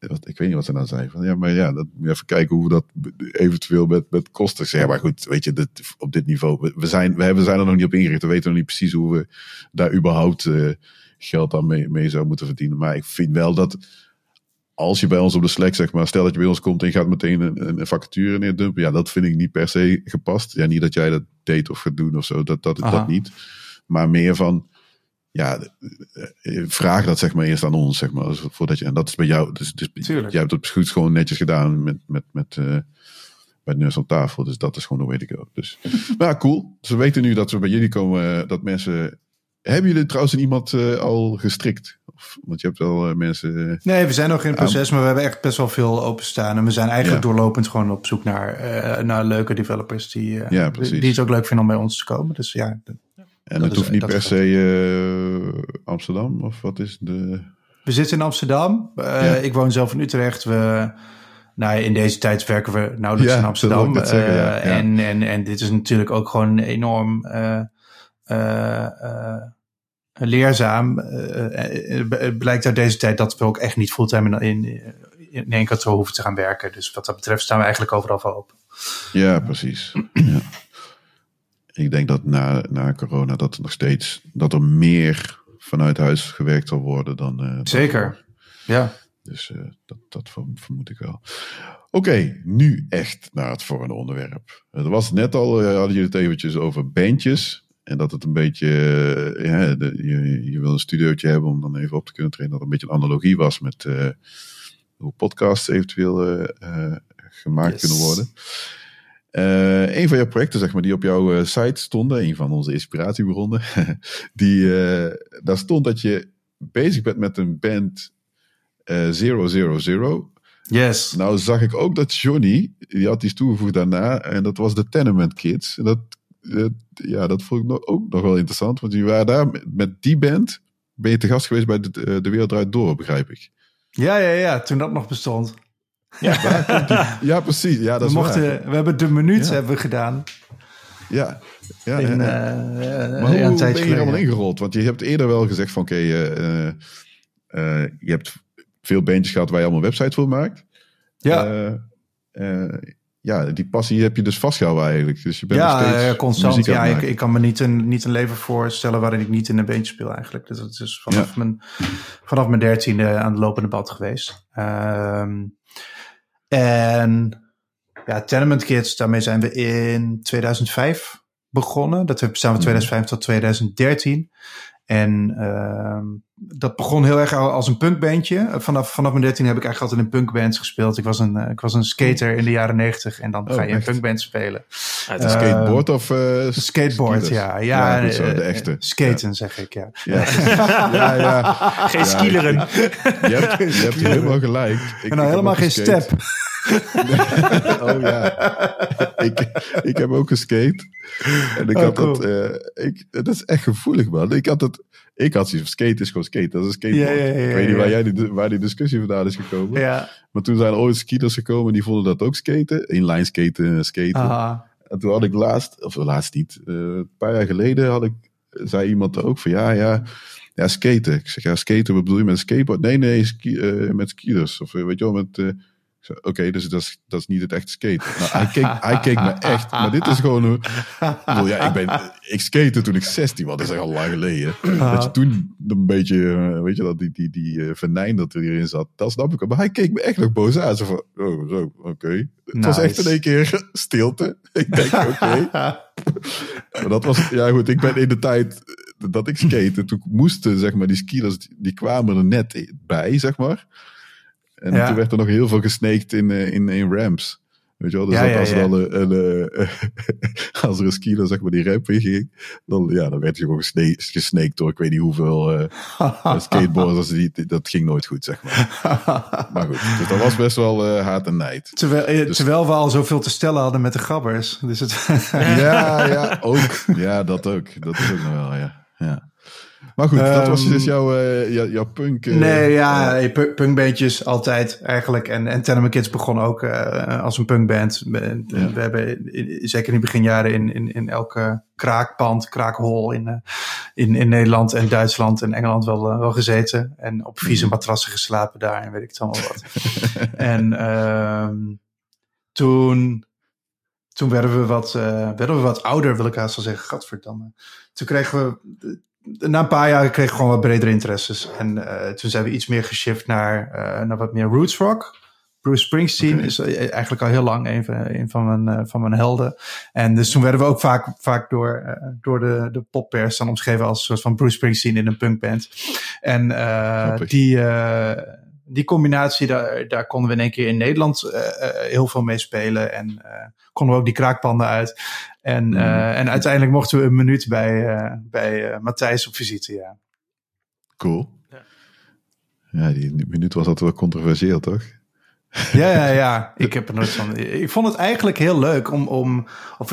wat, ik weet niet wat ze nou zei. Van, ja, maar ja, dat even kijken hoe we dat eventueel met, met kosten. Ja, maar goed, weet je, dit, op dit niveau, we, zijn, we hebben, zijn er nog niet op ingericht. We weten nog niet precies hoe we daar überhaupt eh, geld aan mee, mee zou moeten verdienen. Maar ik vind wel dat als je bij ons op de Slack, zeg maar, stel dat je bij ons komt en je gaat meteen een, een vacature neerdumpen. Ja, dat vind ik niet per se gepast. Ja, niet dat jij dat deed of gaat doen of zo, dat, dat, Aha. dat niet. Maar meer van, ja, eh, vraag dat zeg maar eerst aan ons, zeg maar. Voordat je, en dat is bij jou, dus, dus Tuurlijk. jij hebt het goed gewoon netjes gedaan met, met, met, eh bij de nurse aan tafel. Dus dat is gewoon de way to go. Dus, maar ja, cool. Dus we weten nu dat we bij jullie komen, eh, dat mensen... Hebben jullie trouwens iemand eh, al gestrikt? Of, want je hebt wel eh, mensen... eh, Nee, we zijn nog in het proces, maar we hebben echt best wel veel openstaan. En we zijn eigenlijk Ja. doorlopend gewoon op zoek naar, eh, naar leuke developers die, eh, Ja, die, die het ook leuk vinden om bij ons te komen. Dus ja, En Dat het hoeft niet per se eh, Amsterdam, of wat is de... we zitten in Amsterdam. Eh, Ja. Ik woon zelf in Utrecht. We, nou, ja, in deze tijd werken we nauwelijks Ja, in Amsterdam. zeggen, ja, Eh, ja. En, en, en dit is natuurlijk ook gewoon enorm leerzaam. Het blijkt uit deze tijd dat we ook echt niet fulltime in, in, in één kantoor hoeven te gaan werken. Dus wat dat betreft staan we eigenlijk overal voor open. Ja, precies. Ik denk dat na, na corona dat er nog steeds... dat er meer vanuit huis gewerkt zal worden dan... eh, Zeker. Ja. Dus eh, dat, dat verm- vermoed ik wel. Oké, nu echt naar het volgende onderwerp. Er was net al, eh, hadden jullie het eventjes over bandjes. En dat het een beetje, ja, de, je, je wil een studiootje hebben om dan even op te kunnen treden. Dat een beetje een analogie was met eh, hoe podcasts eventueel gemaakt Yes. kunnen worden. Eh, een van jouw projecten, zeg maar, die op jouw eh, site stonden, een van onze inspiratiebronnen, die, eh, daar stond dat je bezig bent met een band eh 000. Yes. Nou zag ik ook dat Johnny, die had iets toegevoegd daarna, en dat was de Tenement Kids. En dat, ja, dat vond ik ook nog wel interessant, want die waren daar met, die band, ben je te gast geweest bij de, de Wereld Draait Door, begrijp ik. Ja, ja, ja. Toen dat nog bestond. Ja, precies. Ja, dat we, is mochten, waar. we hebben de minuut Ja. hebben we gedaan. Ja, ja, In, ja, eh, ja. Maar hoe ja, een ben je er allemaal ingerold? Want je hebt eerder wel gezegd van, oké, eh, eh, je hebt veel bandjes gehad waar je allemaal websites voor maakt. Ja, Eh, eh, ja, die passie heb je dus vastgehouden eigenlijk. Dus je bent nog ja steeds constant. Ja, ik, ik kan me niet een, niet een leven voorstellen waarin ik niet in een beentje speel eigenlijk. Dus dat is vanaf, mijn, vanaf mijn dertiende aan de lopende band geweest. Ehm, en ja, Tenement Kids, daarmee zijn we in 2005 begonnen. Dat bestaan van 2005 tot 2013. En ehm, dat begon heel erg als een punkbandje. Vanaf, vanaf mijn 13 heb ik eigenlijk altijd in punkbands gespeeld. Ik was een, ik was een skater in de jaren 90 en dan Oh, ga je in echt? punkband spelen. Een skateboard of... eh, Een skateboard, skielers? ja. Ja, goed zo, de eh, echte. Skaten, zeg ik, ja. Ja, ja, ja. Geen Ja, skileren. Je hebt, je hebt helemaal gelijk. Ik, En nou ik helemaal geen step. oh ja. ik, ik heb ook geskate. En ik Oh, had cool. dat... eh, ik, dat is echt gevoelig, man. Ik had het... Ik had zoiets van skate is gewoon skate. Dat is een skateboard. Ja, ja, ja, ik weet niet waar, jij die, waar die discussie vandaan is gekomen. Ja, Maar toen zijn er ooit skiers gekomen die vonden dat ook skaten. Inline skaten, skaten. aha. En toen had ik laatst, of laatst niet, eh, een paar jaar geleden had ik, zei iemand ook van ja, ja, ja, skaten. Ik zeg ja, skaten, wat bedoel je met een skateboard? Nee, nee, ski, eh, met skiers. Of weet je wel, met... Oké, dus dat is, dat is niet het echte skaten. Nou, hij, keek, hij keek me echt, maar dit is gewoon... een- ja, ik, ben, ik skate toen ik 16 was, dat is echt al lang geleden. Dat je toen een beetje, eh, weet je, dat die, die, die eh, venijn dat er hierin zat, dat snap ik wel. Maar hij keek me echt nog boos aan. Zo van, oh, zo, oké. Het was echt in één keer stilte. Ik denk, oké. Maar dat was, ja goed, ik ben in de tijd dat ik skate, toen moesten, zeg maar, die skiers, die kwamen er net bij, zeg maar. En Ja. toen werd er nog heel veel gesneakt in, eh, in, in ramps. Weet je wel, dus Ja, dat ja, als, er al een, een, eh, als er een skier, zeg maar, die ramp in ging, dan, ja, dan werd je gewoon gesne gesneakt door ik weet niet hoeveel eh skateboarders. Die, dat ging nooit goed, zeg maar. Maar goed, dus dat was best wel eh haat en nijd. Terwijl, Dus- terwijl we al zoveel te stellen hadden met de gabbers. Dus het, Ja, ja, ook. Ja, dat ook. Dat is ook nog wel, ja. ja. Maar goed, dat was Ehm, dus jouw, eh, jouw, jouw punk. eh, nee, ja, eh, eh, pu- punkbandjes altijd eigenlijk. En, en Tenement Kids begon ook als een punkband. We, Ja. we hebben in- zeker in de beginjaren in, in, in elke kraakpand, kraakhol in, in, in Nederland en Duitsland en Engeland wel, wel gezeten. En op vieze Mhm. matrassen geslapen daar en weet ik het allemaal wat. en ehm, toen, toen werden we, wat, werden we wat ouder, wil ik haast wel zeggen. Gadverdamme. Toen kregen we na een paar jaar kreeg ik gewoon wat bredere interesses. En eh, toen zijn we iets meer geshift naar, eh, naar wat meer roots rock. Bruce Springsteen is eh, eigenlijk al heel lang een, van- een van, mijn, van mijn helden. En dus toen werden we ook vaak, vaak door, door de, de poppers dan omschreven als een soort van Bruce Springsteen in een punkband. En die, die combinatie, daar, daar konden we in één keer in Nederland eh, eh, heel veel mee spelen. En eh, konden we ook die kraakpanden uit. En, eh, Mhm. en uiteindelijk mochten we een minuut bij, eh, bij eh, Matthijs op visite, ja. Cool. Ja. Ja, die, die minuut was altijd wel controversieel, toch? Ja, ja, ja. Ik heb er nooit van. Ik vond het eigenlijk heel leuk om. om of,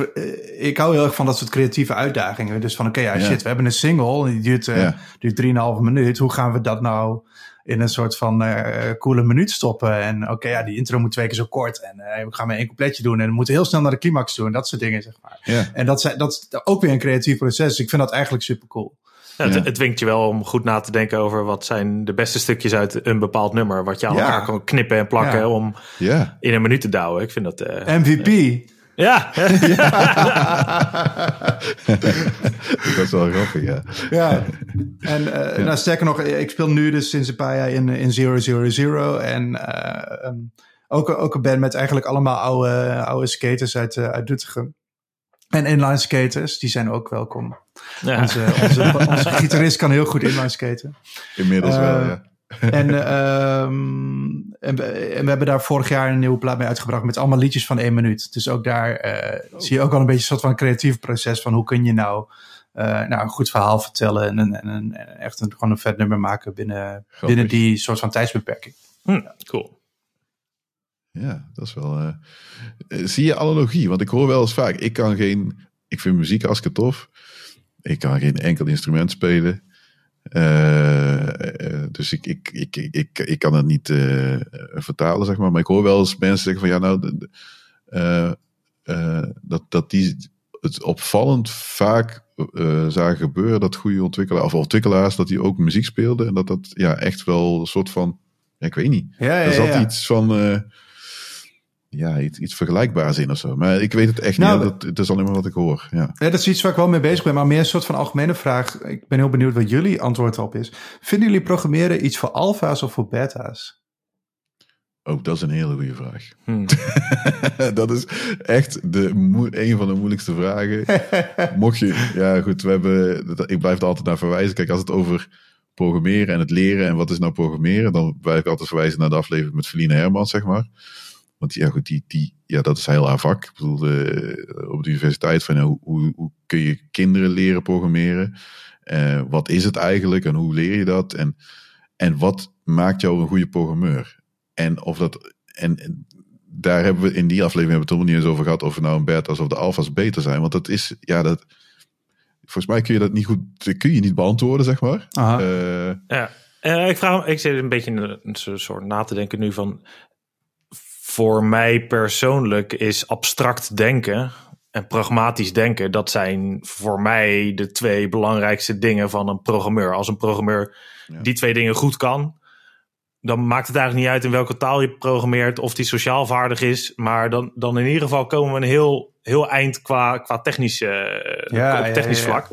ik hou heel erg van dat soort creatieve uitdagingen. Dus van oké, ja, Ja. shit, we hebben een single. Die duurt, Ja. duurt 3,5 minuut. Hoe gaan we dat nou in een soort van eh coole minuut stoppen? En oké, ja, die intro moet twee keer zo kort. En eh, we gaan maar één coupletje doen. En we moeten heel snel naar de climax toe. En dat soort dingen, zeg maar. Ja. En dat, zijn, dat is ook weer een creatief proces. Dus ik vind dat eigenlijk super cool. Ja, het, Ja. het dwingt je wel om goed na te denken over wat zijn de beste stukjes uit een bepaald nummer. Wat je aan Ja. elkaar kan knippen en plakken Ja. om Ja. in een minuut te douwen. Ik vind dat... eh, MVP. Ja, dat is wel grappig, ja. Ja. En eh, Nou, sterker nog, ik speel nu dus sinds een paar jaar in, in Zero Zero Zero. En eh, ehm, ook, ook een band met eigenlijk allemaal oude, oude skaters uit, eh, uit Doetinchem. En inline skaters, die zijn ook welkom. ja. Onze, onze, onze gitarist kan heel goed inline skaten. Inmiddels wel, Eh, ja. En, ehm, en, we, en we hebben daar vorig jaar een nieuwe plaat mee uitgebracht met allemaal liedjes van één minuut. Dus ook daar eh, zie je ook al een beetje een soort van creatief proces van hoe kun je nou, eh, nou een goed verhaal vertellen en, en, en, en echt een, gewoon een vet nummer maken binnen, binnen die soort van tijdsbeperking. Hm, cool. Ja, dat is wel. eh, eh, zie je analogie? Want ik hoor wel eens vaak. Ik kan geen. Ik vind muziek hartstikke tof. Ik kan geen enkel instrument spelen. Eh, eh, dus ik, ik, ik, ik, ik kan het niet eh, vertalen, zeg maar. Maar ik hoor wel eens mensen zeggen van ja, nou, de- de- dat, dat die het opvallend vaak zagen gebeuren dat goede ontwikkelaars of ontwikkelaars dat die ook muziek speelden en dat dat ja echt wel een soort van ja, ik weet niet Ja, er zat iets van. Ja, iets, iets vergelijkbaars in of zo. Maar ik weet het echt Nou, niet. Dat, het is alleen maar wat ik hoor. Ja. Ja, dat is iets waar ik wel mee bezig ben, maar meer een soort van algemene vraag. Ik ben heel benieuwd wat jullie antwoord op is. Vinden jullie programmeren iets voor alfa's of voor beta's? Oh, dat is een hele goede vraag. Hmm. dat is echt de, een van de moeilijkste vragen. Mocht je, ja goed, we hebben, ik blijf er altijd naar verwijzen. Kijk, als het over programmeren en het leren en wat is nou programmeren, dan blijf ik altijd verwijzen naar de aflevering met Feline Hermans, zeg maar. Want ja, goed, die, die, ja, dat is heel haar vak. Ik bedoel, de, op de universiteit van ja, hoe, hoe, hoe, kun je kinderen leren programmeren? Uh, wat is het eigenlijk en hoe leer je dat? En, en wat maakt jou een goede programmeur? En of dat. En daar hebben we in die aflevering hebben we het niet eens over gehad of we nou een beta's of de alfa's beter zijn. Want dat is, ja, dat. Volgens mij kun je dat niet goed, kun je niet beantwoorden, zeg maar. Uh, ja, uh, ik vraag, ik zit een beetje een, een soort na te denken nu van. Voor mij persoonlijk is abstract denken en pragmatisch denken, dat zijn voor mij de twee belangrijkste dingen van een programmeur. Als een programmeur ja. die twee dingen goed kan, dan maakt het eigenlijk niet uit in welke taal je programmeert of die sociaal vaardig is. Maar dan, dan in ieder geval komen we een heel, heel eind qua, qua technisch, ja, technisch ja, vlak.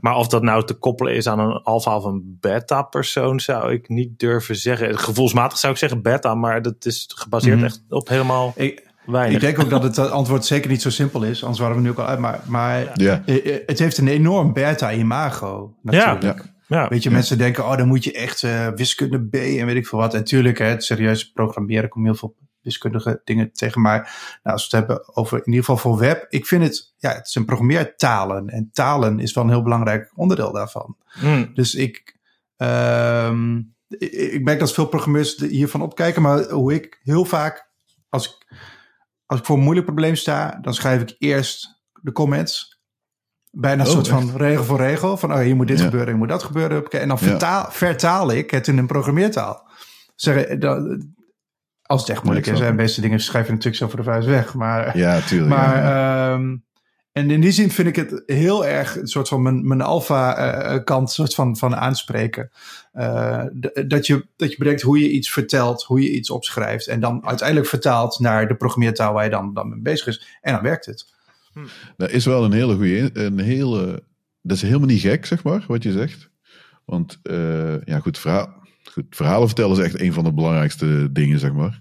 Maar of dat nou te koppelen is aan een alfa of een beta persoon, zou ik niet durven zeggen. Gevoelsmatig zou ik zeggen beta, maar dat is gebaseerd mm -hmm. echt op helemaal ik, weinig. Ik denk ook dat het antwoord zeker niet zo simpel is, anders waren we nu ook al uit. Maar, maar het heeft een enorm beta imago natuurlijk. Ja. Ja, weet je, mensen denken, oh, dan moet je echt uh, wiskunde B en weet ik veel wat. En tuurlijk, hè, het serieuze programmeren komt heel veel wiskundige dingen tegen. Maar nou, als we het hebben over in ieder geval voor web. Ik vind het, ja, het een programmeertalen. En talen is wel een heel belangrijk onderdeel daarvan. Mm. Dus ik, um, ik, ik merk dat veel programmeurs hiervan opkijken. Maar hoe ik heel vaak, als ik, als ik voor een moeilijk probleem sta, dan schrijf ik eerst de comments. Bijna een oh, soort van regel voor regel. Van oh, hier moet dit gebeuren, hier moet dat gebeuren. En dan vertaal, vertaal ik het in een programmeertaal. Zeggen, dat, als het echt moeilijk is. En meeste dingen schrijf je natuurlijk zo voor de vuist weg. Maar, ja, tuurlijk. Maar, ja. Um, en in die zin vind ik het heel erg een soort van mijn, mijn alfa-kant uh, soort van, van aanspreken. Uh, dat, je, dat je bedenkt hoe je iets vertelt, hoe je iets opschrijft. En dan uiteindelijk vertaalt naar de programmeertaal waar je dan, dan mee bezig is. En dan werkt het. Dat is wel een hele goede, een hele, dat is helemaal niet gek, zeg maar, wat je zegt. Want, uh, ja, goed, verhaal, goed, verhalen vertellen is echt een van de belangrijkste dingen, zeg maar.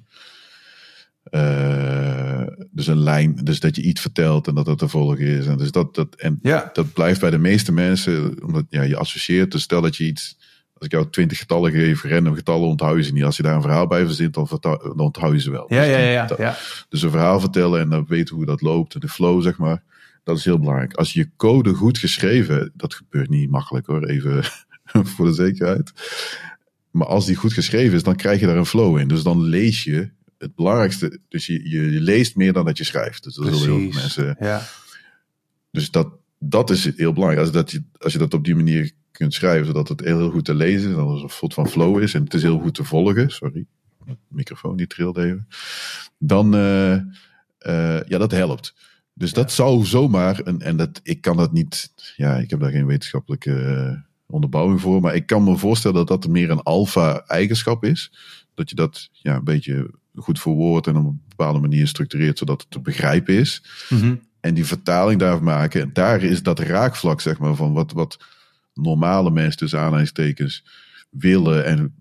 Uh, dus een lijn, dus dat je iets vertelt en dat dat te volgen is. En, dus dat, dat, en ja. dat blijft bij de meeste mensen, omdat ja, je associeert. Dus stel dat je iets, als ik jou twintig getallen geef, random getallen onthoud je ze niet. Als je daar een verhaal bij verzint, dan, dan onthoud je ze wel. Ja, dus, ja, ja, dat, ja. dus een verhaal vertellen en dan weten hoe dat loopt, en de flow, zeg maar. Dat is heel belangrijk. Als je je code goed geschreven, dat gebeurt niet makkelijk hoor, even voor de zekerheid. Maar als die goed geschreven is, dan krijg je daar een flow in. Dus dan lees je het belangrijkste. Dus je, je, je leest meer dan dat je schrijft. Dus dat Precies. heel veel mensen. Ja. Dus dat, dat is heel belangrijk. Als, dat je, als je dat op die manier kunt schrijven, zodat het heel, heel goed te lezen is, dat het een soort van flow is en het is heel goed te volgen. Sorry, de microfoon die trilde even. Dan, uh, uh, ja, dat helpt. Dus dat zou zomaar, en, en dat, ik kan dat niet, ja, ik heb daar geen wetenschappelijke uh, onderbouwing voor, maar ik kan me voorstellen dat dat meer een alfa-eigenschap is. Dat je dat ja, een beetje goed verwoordt en op een bepaalde manier structureert, zodat het te begrijpen is. Mm -hmm. En die vertaling daar maken, en daar is dat raakvlak, zeg maar, van wat, wat normale mensen tussen aanhalingstekens willen en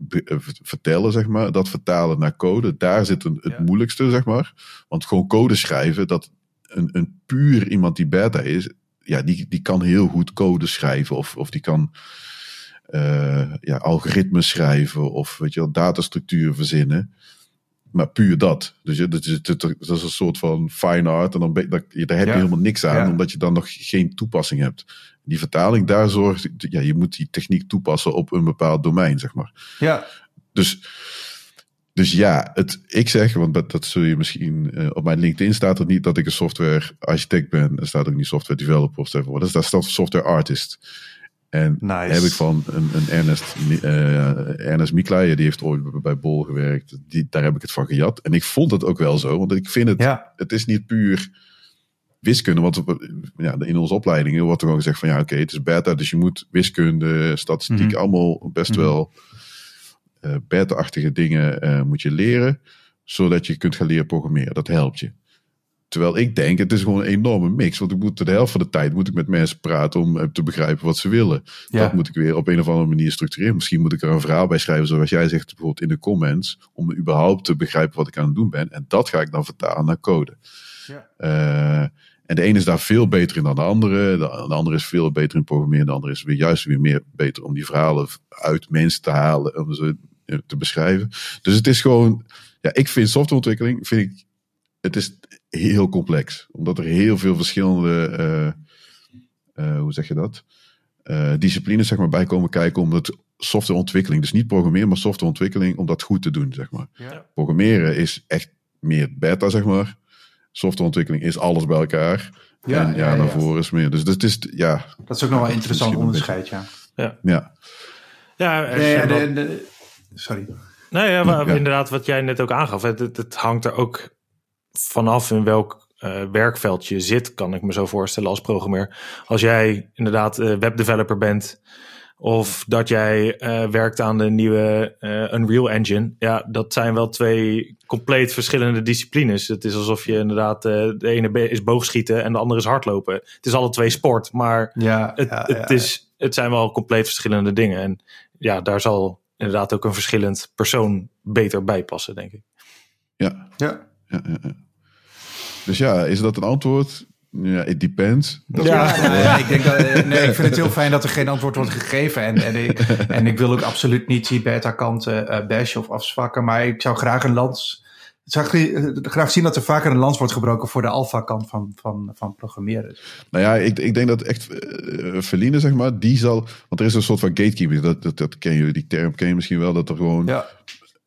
vertellen, zeg maar. Dat vertalen naar code, daar zit een, het Ja. moeilijkste, zeg maar. Want gewoon code schrijven, dat een, een puur iemand die beta is, ja, die, die kan heel goed code schrijven of, of die kan eh, ja, algoritmes schrijven of weet je wel, datastructuur verzinnen. Maar puur dat. Dus je, dat, is, dat is een soort van fine art. En dan ben, dat, daar heb je Ja. helemaal niks aan, Ja. omdat je dan nog geen toepassing hebt. Die vertaling, daar zorgt. Ja, je moet die techniek toepassen op een bepaald domein, zeg maar. Ja, Dus, dus ja, het, ik zeg, want dat, dat zul je misschien. eh, op mijn LinkedIn staat er niet dat ik een software architect ben. Er staat ook niet software developer of zo. Daar staat software artist. En Nice. heb ik van een, een Ernest, eh Ernest die heeft ooit bij- Bol gewerkt. Die, daar heb ik het van gejat. En ik vond het ook wel zo, want ik vind het, ja, het is niet puur wiskunde. Want ja, in onze opleidingen wordt er gewoon gezegd van ja, oké, het is beta, dus je moet wiskunde, statistiek, Mhm. allemaal best Mhm. wel beta-achtige dingen eh, moet je leren, zodat je kunt gaan leren programmeren. Dat helpt je. Terwijl ik denk, het is gewoon een enorme mix. Want ik moet de helft van de tijd moet ik met mensen praten om eh, te begrijpen wat ze willen. Ja. Dat moet ik weer op een of andere manier structureren. Misschien moet ik er een verhaal bij schrijven, zoals jij zegt, bijvoorbeeld in de comments. Om überhaupt te begrijpen wat ik aan het doen ben. En dat ga ik dan vertalen naar code. Ja. Eh, en de ene is daar veel beter in dan de andere. De, de andere is veel beter in programmeren. De andere is weer juist weer meer beter om die verhalen uit mensen te halen. Om ze eh, te beschrijven. Dus het is gewoon. Ja, ik vind softwareontwikkeling. Vind ik, het is heel complex. Omdat er heel veel verschillende. eh, eh, hoe zeg je dat? eh, disciplines zeg maar, bij komen kijken om het softwareontwikkeling, dus niet programmeren, maar softwareontwikkeling, om dat goed te doen. Zeg maar. Ja. Programmeren is echt meer beta, zeg maar. Softwareontwikkeling is alles bij elkaar. Ja, en ja, ja, ja. daarvoor is meer. Dus het is, ja, Dat is ook nog wel een interessant onderscheid, ja. ja. Ja, er wel- de- de- sorry. Nee, ja, maar Ja. inderdaad, wat jij net ook aangaf. Het, het, het hangt er ook vanaf in welk eh, werkveld je zit, kan ik me zo voorstellen als programmeur. Als jij inderdaad eh, webdeveloper bent, of dat jij eh, werkt aan de nieuwe Unreal Engine. Ja, dat zijn wel twee compleet verschillende disciplines. Het is alsof je inderdaad, de ene is boogschieten en de andere is hardlopen. Het is alle twee sport, maar Ja, het, ja, het, ja, is, het zijn wel compleet verschillende dingen. En ja, daar zal inderdaad ook een verschillend persoon beter bij passen, denk ik. Ja, ja. ja, ja, ja. Dus ja, is dat een antwoord? Ja, it depends. Dat Ja. Ja, nou ja, ik, denk dat, nee, ik vind het heel fijn dat er geen antwoord wordt gegeven. En, en, ik, en ik wil ook absoluut niet die beta-kanten eh bashen of afzwakken. Maar ik zou graag een lans. Ik zou gra- graag zien dat er vaker een lans wordt gebroken voor de alpha-kant van, van, van programmeren. Nou ja, ik, ik denk dat echt uh, Feline, zeg maar, die zal... Want er is een soort van gatekeeping, dat, dat, dat ken je, die term ken je misschien wel, dat er gewoon Ja,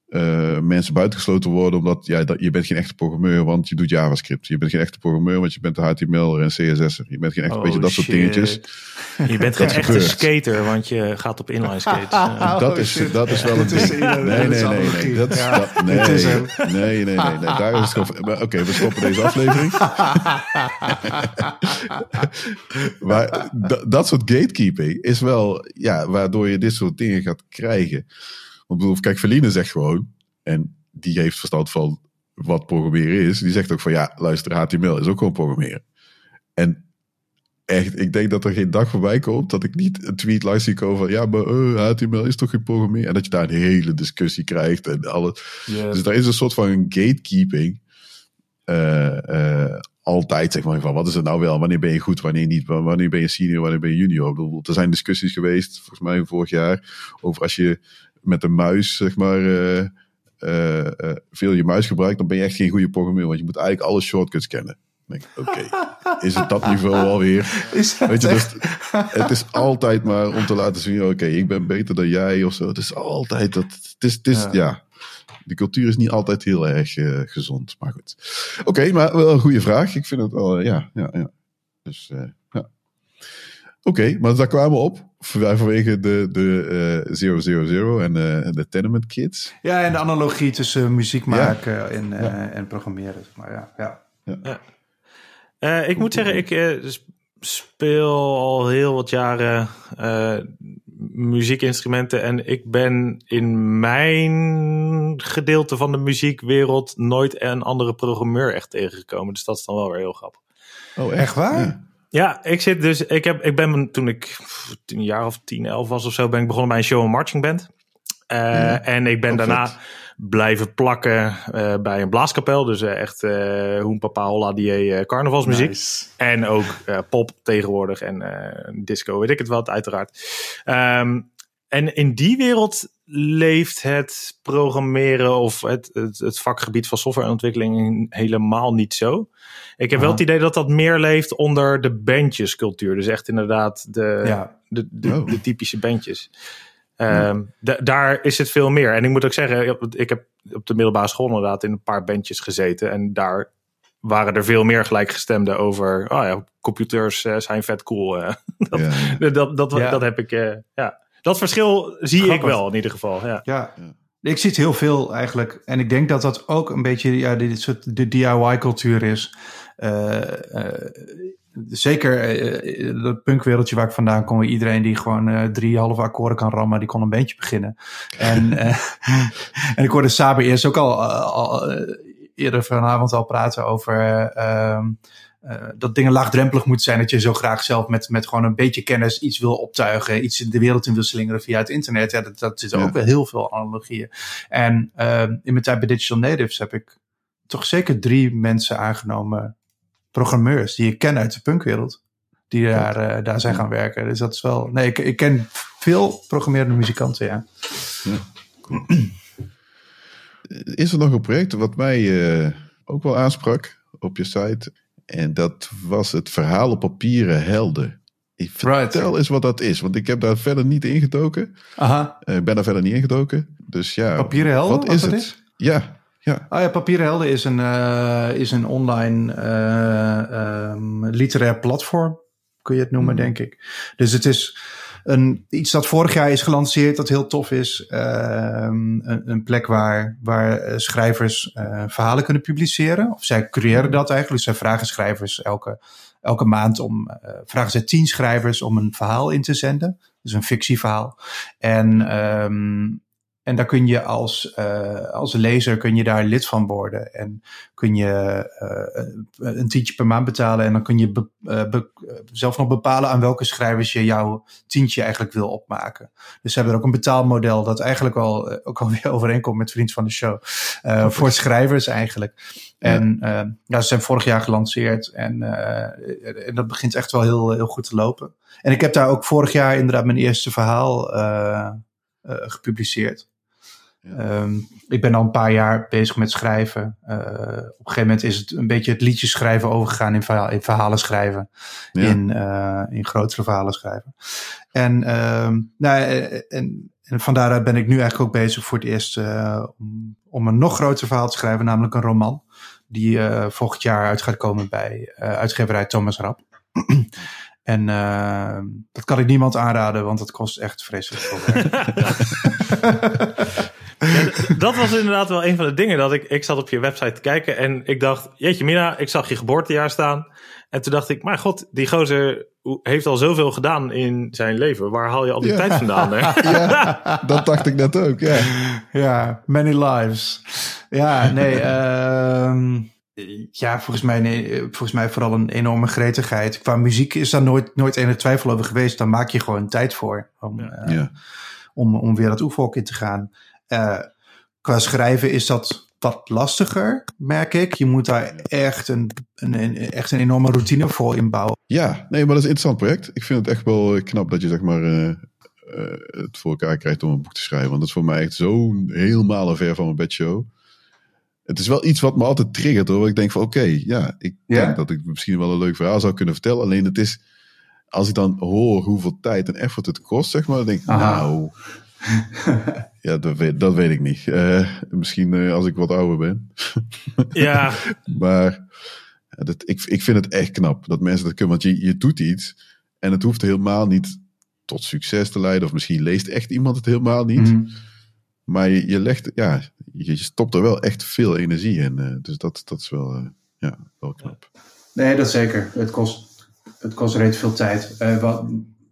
eh, mensen buitengesloten worden omdat ja, dat, je bent geen echte programmeur, want je doet JavaScript. Je bent geen echte programmeur, want je bent een HTML en CSS'er. Je bent geen echt, Oh, weet je, dat soort shit. dingetjes. Je bent geen echte gebeurt. skater, want je gaat op inline skates. Ja. dat, Oh, is, shit. dat is wel een Dit is ding. een- Nee, nee, nee. Dat, is- Ja, dat- nee, nee, nee, nee, nee. Daar is het gewoon. Oké, we stoppen deze aflevering. maar d- dat soort gatekeeping is wel, ja, waardoor je dit soort dingen gaat krijgen. Want bedoel, kijk, Verline zegt gewoon, en die heeft verstand van wat programmeren is. Die zegt ook van, ja, luister, HTML is ook gewoon programmeren. En echt, ik denk dat er geen dag voorbij komt dat ik niet een tweet langs zie komen van, ja, maar eh, HTML is toch geen programmeren? En dat je daar een hele discussie krijgt en alles. Dus daar is een soort van gatekeeping. eh, eh, altijd zeg maar van wat is het nou wel? Wanneer ben je goed? Wanneer niet? Wanneer ben je senior? Wanneer ben je junior? Ik bedoel, er zijn discussies geweest, volgens mij vorig jaar, over als je met een muis zeg maar eh, eh, eh, veel je muis gebruikt, dan ben je echt geen goede programmeur, want je moet eigenlijk alle shortcuts kennen. Dan denk ik, oké, is het dat niveau alweer? Is dat Weet je, dus, het is altijd maar om te laten zien, oké, ik ben beter dan jij of zo. Het is altijd dat, het is, het is Ja. ja. De cultuur is niet altijd heel erg gezond, maar goed. Oké, maar wel een goede vraag. Ik vind het wel, ja, ja, ja. Dus, ja. Oké, maar daar kwamen we op. Van- Vanwege de, de eh 000 en eh, de Tenement Kids. Ja, en de analogie tussen muziek maken en, eh, en programmeren. zeg Maar ja, ja. Eh, ik moet zeggen, ik eh, s- speel al heel wat jaren eh, muziekinstrumenten. En ik ben in mijn gedeelte van de muziekwereld nooit een andere programmeur echt tegengekomen. Dus dat is dan wel weer heel grappig. Oh, Echt waar? Ja. Ik zit dus. Ik, heb, ik ben toen ik een jaar of 10, 11 was of zo, ben ik begonnen bij een show en marching band. Eh, Ja. En ik ben Oh, daarna blijven plakken eh, bij een blaaskapel. Dus eh, echt eh Hoen Papa Holla die carnavalsmuziek. Nice. En ook pop tegenwoordig en disco, weet ik het wel, uiteraard. Ehm, en in die wereld leeft het programmeren of het, het, het vakgebied van softwareontwikkeling helemaal niet zo. Ik heb wel het idee dat dat meer leeft onder de bandjescultuur. Dus echt inderdaad de, Ja. de, de, Oh. de typische bandjes. Ehm, da- daar is het veel meer. En ik moet ook zeggen, ik heb op de middelbare school inderdaad in een paar bandjes gezeten. En daar waren er veel meer gelijkgestemden over. Oh ja, computers eh, zijn vet cool. eh. dat, Ja, dat, dat, dat heb ik. eh, ja. Dat verschil zie ik wel in ieder geval. Ja. Ja. Ik zie het heel veel eigenlijk. En ik denk dat dat ook een beetje ja, dit soort de DIY-cultuur is. Eh, eh, zeker eh, dat punkwereldje waar ik vandaan kom, iedereen die gewoon drie halve akkoorden kan rammen, die kon een bandje beginnen. En, en ik hoorde Saber eerst ook al, al, eerder vanavond al praten over ehm, eh, dat dingen laagdrempelig moeten zijn. Dat je zo graag zelf met, met gewoon een beetje kennis iets wil optuigen, iets de wereld in wil slingeren via het internet. Ja, dat, dat zit ook wel heel veel analogieën. En ehm, in mijn tijd bij Digital Natives heb ik toch zeker drie mensen aangenomen, programmeurs, die ik ken uit de punkwereld. Die daar, eh, daar zijn gaan werken. Dus dat is wel. Nee, ik, ik ken veel programmerende muzikanten, ja. Is er nog een project wat mij eh, ook wel aansprak op je site? En dat was het verhaal op papieren helden. Ik vertel Right. eens wat dat is, want ik heb daar verder niet ingedoken. Aha. Eh, Ik ben daar verder niet ingedoken. Dus ja, Papieren helden, wat wat is het? is? Ja, ja. Ah ja, Papieren Helden is een, eh, is een online ehm, literair platform, kun je het noemen, Mhm. denk ik. Dus het is een, iets dat vorig jaar is gelanceerd, dat heel tof is. Ehm, een, een plek waar, waar eh, schrijvers eh, verhalen kunnen publiceren. Of zij creëren dat eigenlijk. Dus zij vragen schrijvers elke, elke maand om, eh, vragen zij tien schrijvers om een verhaal in te zenden. Dus een fictieverhaal. En ehm, en daar kun je als, eh, als lezer kun je daar lid van worden. En kun je eh, een tientje per maand betalen. En dan kun je be- eh, be- zelf nog bepalen aan welke schrijvers je jouw tientje eigenlijk wil opmaken. Dus ze hebben er ook een betaalmodel dat eigenlijk wel, ook alweer overeenkomt met Vriend van de Show. Voor schrijvers eigenlijk. En ja, ze zijn vorig jaar gelanceerd. En, en dat begint echt wel heel, heel goed te lopen. En ik heb daar ook vorig jaar inderdaad mijn eerste verhaal gepubliceerd. Ehm, ik ben al een paar jaar bezig met schrijven. Eh, op een gegeven moment is het een beetje het liedje schrijven overgegaan in, verha- in verhalen schrijven. Ja. In, eh, in grotere verhalen schrijven. En, ehm, nou, eh, en, en van daaruit ben ik nu eigenlijk ook bezig voor het eerst eh, om, om een nog groter verhaal te schrijven, namelijk een roman. Die eh, volgend jaar uit gaat komen bij eh, uitgeverij Thomas Rap. En eh, dat kan ik niemand aanraden, want het kost echt vreselijk veel werk. Ja, dat was inderdaad wel een van de dingen dat ik, ik zat op je website te kijken en ik dacht, jeetje Mina, ik zag je geboortejaar staan. En toen dacht ik, maar god, die gozer heeft al zoveel gedaan in zijn leven. Waar haal je al die Ja. tijd vandaan? Hè? ja, dat dacht ik net ook. Ja. Ja, many lives. Ja, nee. ehm, ja, volgens mij, nee, volgens mij vooral een enorme gretigheid. Qua muziek is daar nooit, nooit enige twijfel over geweest. Dan maak je gewoon tijd voor om, Ja. eh, Ja. om, om weer dat oefenhok in te gaan. Eh, qua schrijven is dat wat lastiger, merk ik. Je moet daar echt een, een, een- echt een enorme routine voor inbouwen. ja, nee, maar dat is een interessant project. Ik vind het echt wel eh, knap dat je zeg maar eh, het voor elkaar krijgt om een boek te schrijven. Want dat is voor mij echt zo'n helemaal ver van mijn bedshow. Het is wel iets wat me altijd triggert hoor. Ik denk van oké, ja, ik Ja? denk dat ik misschien wel een leuk verhaal zou kunnen vertellen. Alleen het is, als ik dan hoor hoeveel tijd en effort het kost, zeg maar, dan denk ik, Aha. nou, ja, dat weet, dat weet ik niet. Eh, misschien eh, als ik wat ouder ben. Ja, Maar dat, ik, ik vind het echt knap dat mensen dat kunnen. Want je, je doet iets en het hoeft helemaal niet tot succes te leiden. Of misschien leest echt iemand het helemaal niet. Mhm. Maar je, je legt, ja, je, je stopt er wel echt veel energie in. eh, dus dat, dat is wel, eh, ja, wel knap. Nee, dat zeker. Het kost, het kost reeds veel tijd. Eh, wat,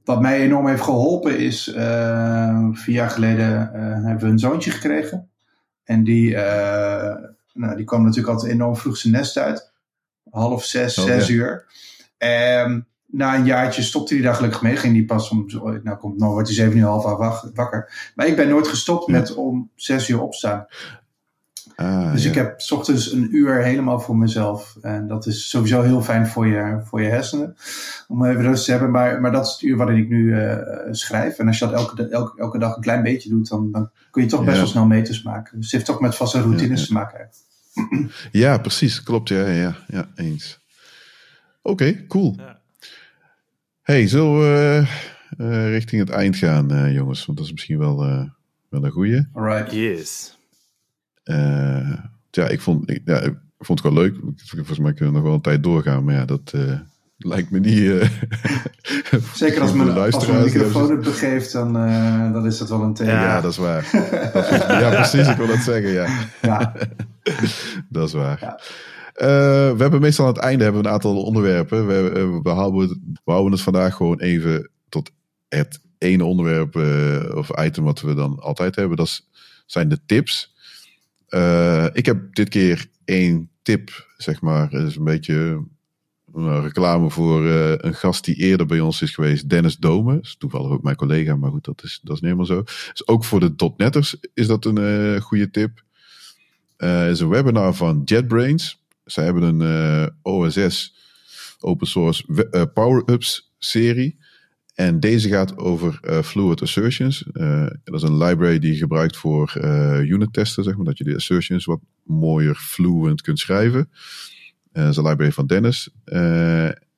wat mij enorm heeft geholpen is, eh, vier jaar geleden eh, hebben we een zoontje gekregen. En die, eh, nou, die kwam natuurlijk altijd enorm vroeg zijn nest uit. Half zes, Oh, zes ja. uur. En na een jaartje stopte hij daar gelukkig mee. Ging die pas om, nou, komt, nou wordt hij zeven uur half wakker. Maar ik ben nooit gestopt Ja. met om zes uur opstaan. Ah, Dus ja. ik heb 's ochtends een uur helemaal voor mezelf. En dat is sowieso heel fijn voor je, voor je hersenen. Om even rust te hebben. Maar, maar dat is het uur waarin ik nu eh, schrijf. En als je dat elke, elke, elke dag een klein beetje doet, dan, dan kun je toch best Ja. wel snel meters maken. Dus het heeft toch met vaste routines ja. te maken. ja, precies. Klopt, ja, ja, ja eens. Oké, cool. Ja. Hey, zullen we eh, richting het eind gaan, eh, jongens? Want dat is misschien wel, eh, wel een goeie. Alright. yes. Eh, ja, ik vond, ik, ja, ik vond het wel leuk. Volgens mij kunnen we nog wel een tijd doorgaan. Maar ja, dat eh, lijkt me niet... eh, Zeker als als mijn luisteraars. microfoon het begeeft, dan, dan is dat wel een thema. Ja, dat is waar. Dat is- ja, precies. Ik wil dat zeggen, ja. Ja. Dat is waar. Ja. We hebben meestal aan het einde hebben we een aantal onderwerpen. We, eh, we, houden, het- we houden het vandaag gewoon even tot het ene onderwerp of item wat we dan altijd hebben. Dat zijn de tips. Eh, ik heb dit keer één tip, zeg maar. Het is een beetje een reclame voor uh, een gast die eerder bij ons is geweest, Dennis Dome. Is toevallig ook mijn collega, maar goed, dat is, dat is niet helemaal zo. Ook voor de .netters is dat een uh, goede tip. Uh, is een webinar van JetBrains. Zij hebben een OSS open source power-ups serie. En deze gaat over uh, fluid assertions. Uh, dat is een library die je gebruikt voor uh, unit testen, zeg maar, dat je de assertions wat mooier fluent kunt schrijven. dat is een library van Dennis.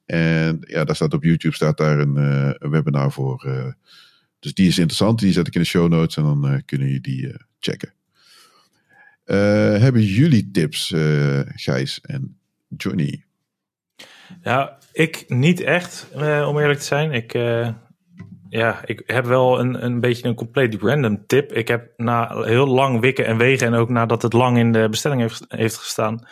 en ja, daar staat op YouTube staat daar een, webinar voor. dus die is interessant, die zet ik in de show notes en dan kunnen je die checken. hebben jullie tips, Gijs en Johnny? Ja, ik niet echt, uh, om eerlijk te zijn. Ik, uh, ja, ik heb wel een, een beetje een compleet random tip. Ik heb na heel lang wikken en wegen en ook nadat het lang in de bestelling heeft, heeft gestaan,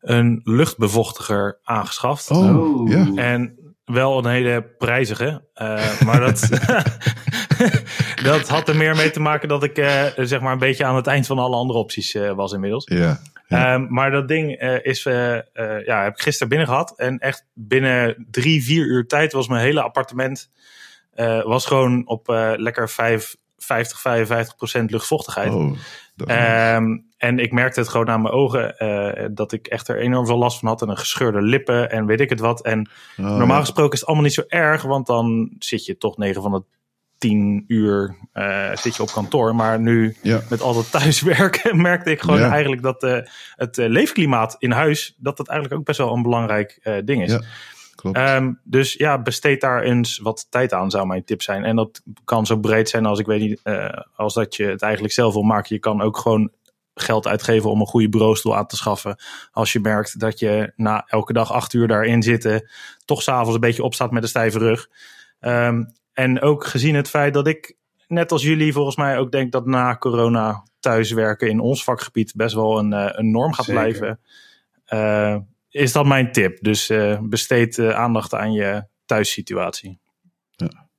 een luchtbevochtiger aangeschaft. Oh, ja. En wel een hele prijzige. Uh, maar dat, dat had er meer mee te maken dat ik zeg maar een beetje aan het eind van alle andere opties was inmiddels. Ja. Ja. Um, maar dat ding is, ja, heb ik gisteren binnen gehad. En echt binnen drie, vier uur tijd was mijn hele appartement was gewoon op lekker 5, 50, 55 procent luchtvochtigheid. Oh, um, en ik merkte het gewoon aan mijn ogen dat ik echt er enorm veel last van had. En een gescheurde lippen en weet ik het wat. En oh, normaal gesproken is het allemaal niet zo erg. Want dan zit je toch 9 van de 10 uur uh, zit je op kantoor. Maar nu Ja. met al dat thuiswerken merkte ik gewoon Ja. eigenlijk dat uh, het leefklimaat in huis, dat dat eigenlijk ook best wel een belangrijk ding is. Ja. Um, dus ja, besteed daar eens wat tijd aan, zou mijn tip zijn. En dat kan zo breed zijn als ik weet niet, uh, als dat je het eigenlijk zelf wil maken. Je kan ook gewoon geld uitgeven om een goede bureaustoel aan te schaffen. Als je merkt dat je na elke dag acht uur daarin zitten, toch s'avonds een beetje opstaat met een stijve rug. Um, en ook gezien het feit dat ik, net als jullie, volgens mij ook denk dat na corona thuiswerken in ons vakgebied best wel een, uh, een norm gaat Zeker. blijven. Uh, is dat mijn tip. Dus uh, besteed aandacht aan je thuissituatie.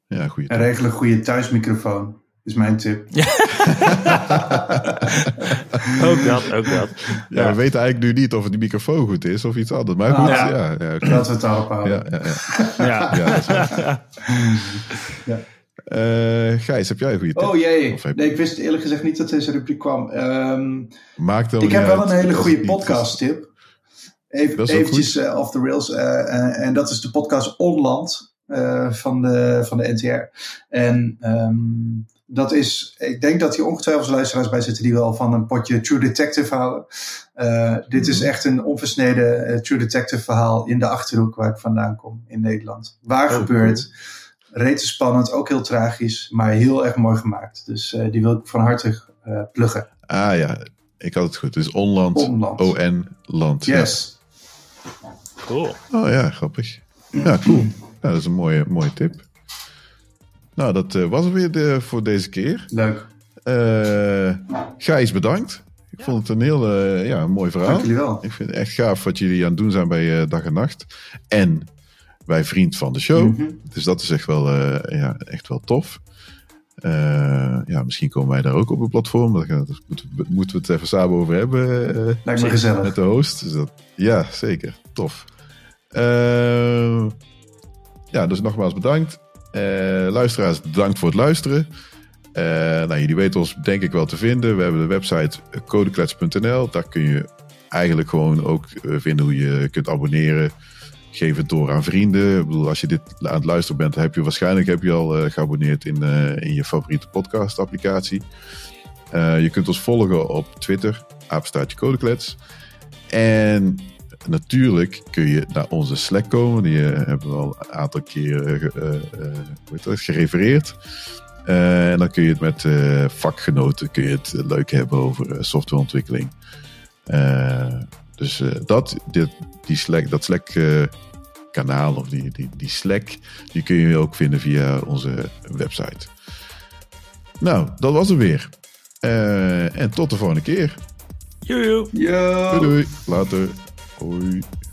Ja, goeie En regel een goede thuismicrofoon, is mijn tip. Ja. ook dat, ook dat. Ja, Ja. we weten eigenlijk nu niet of die microfoon goed is of iets anders. Maar goed, Ah, ja. ja. Ja, oké. Laten we het daarop houden. ja, ja, dat. Eh, Gijs, heb jij een goede tip? Oh jee, heb- nee, ik wist eerlijk gezegd niet dat deze rubriek kwam. Ehm, Maakt ik heb wel uit een hele goede het podcast tip. Even, Dat eventjes eh, off the rails. eh, en dat is de podcast Onland eh, van, de, van de NTR. En ehm, dat is, ik denk dat hier ongetwijfeld luisteraars bij zitten die wel van een potje True Detective houden. Eh, dit is Mhm. echt een onversneden eh, True Detective verhaal in de Achterhoek waar ik vandaan kom in Nederland. Waar Oh, gebeurt. Rete spannend, ook heel tragisch, maar heel erg mooi gemaakt. Dus eh, die wil ik van harte eh pluggen. Ah ja, ik had het goed. Is Onland. Onland. O-N Land. Ja. Yes. Cool. Oh ja, grappig. Ja, cool. Nou, dat is een mooie, mooie tip. Nou, dat eh, was het weer de, voor deze keer. Leuk. Eh Gijs, bedankt. Ik vond het een heel eh, ja, een mooi verhaal. Dank jullie wel. Ik vind het echt gaaf wat jullie aan het doen zijn bij eh, Dag en Nacht. En bij Vriend van de Show. Mhm. Dus dat is echt wel, eh, ja, echt wel tof. Eh, ja, misschien komen wij daar ook op een platform. Daar moeten, we- moeten we het even samen over hebben. eh, Lijkt me gezellig. met de host. Dus dat, ja, zeker. Tof. Eh, ja, dus nogmaals bedankt. Eh, luisteraars, bedankt voor het luisteren. Eh, nou, jullie weten ons denk ik wel te vinden. We hebben de website codeklets.nl. Daar kun je eigenlijk gewoon ook eh, vinden hoe je kunt abonneren. Geef het door aan vrienden. Ik bedoel, als je dit aan het luisteren bent, heb je waarschijnlijk heb je al geabonneerd in, in je favoriete podcast applicatie. Je kunt ons volgen op Twitter, apenstaartje codeklets. En natuurlijk kun je naar onze Slack komen. Die eh, hebben we al een aantal keer eh, ge- eh, eh, dat, gerefereerd. Eh, en dan kun je het met eh, vakgenoten kun je het leuk hebben over eh, softwareontwikkeling. Eh, dus eh, dat, dit, die Slack, dat Slack eh, kanaal of die, die, die Slack, die kun je ook vinden via onze website. Nou, dat was het weer. Eh, en tot de volgende keer. Yo. Doei doei. Later. 어.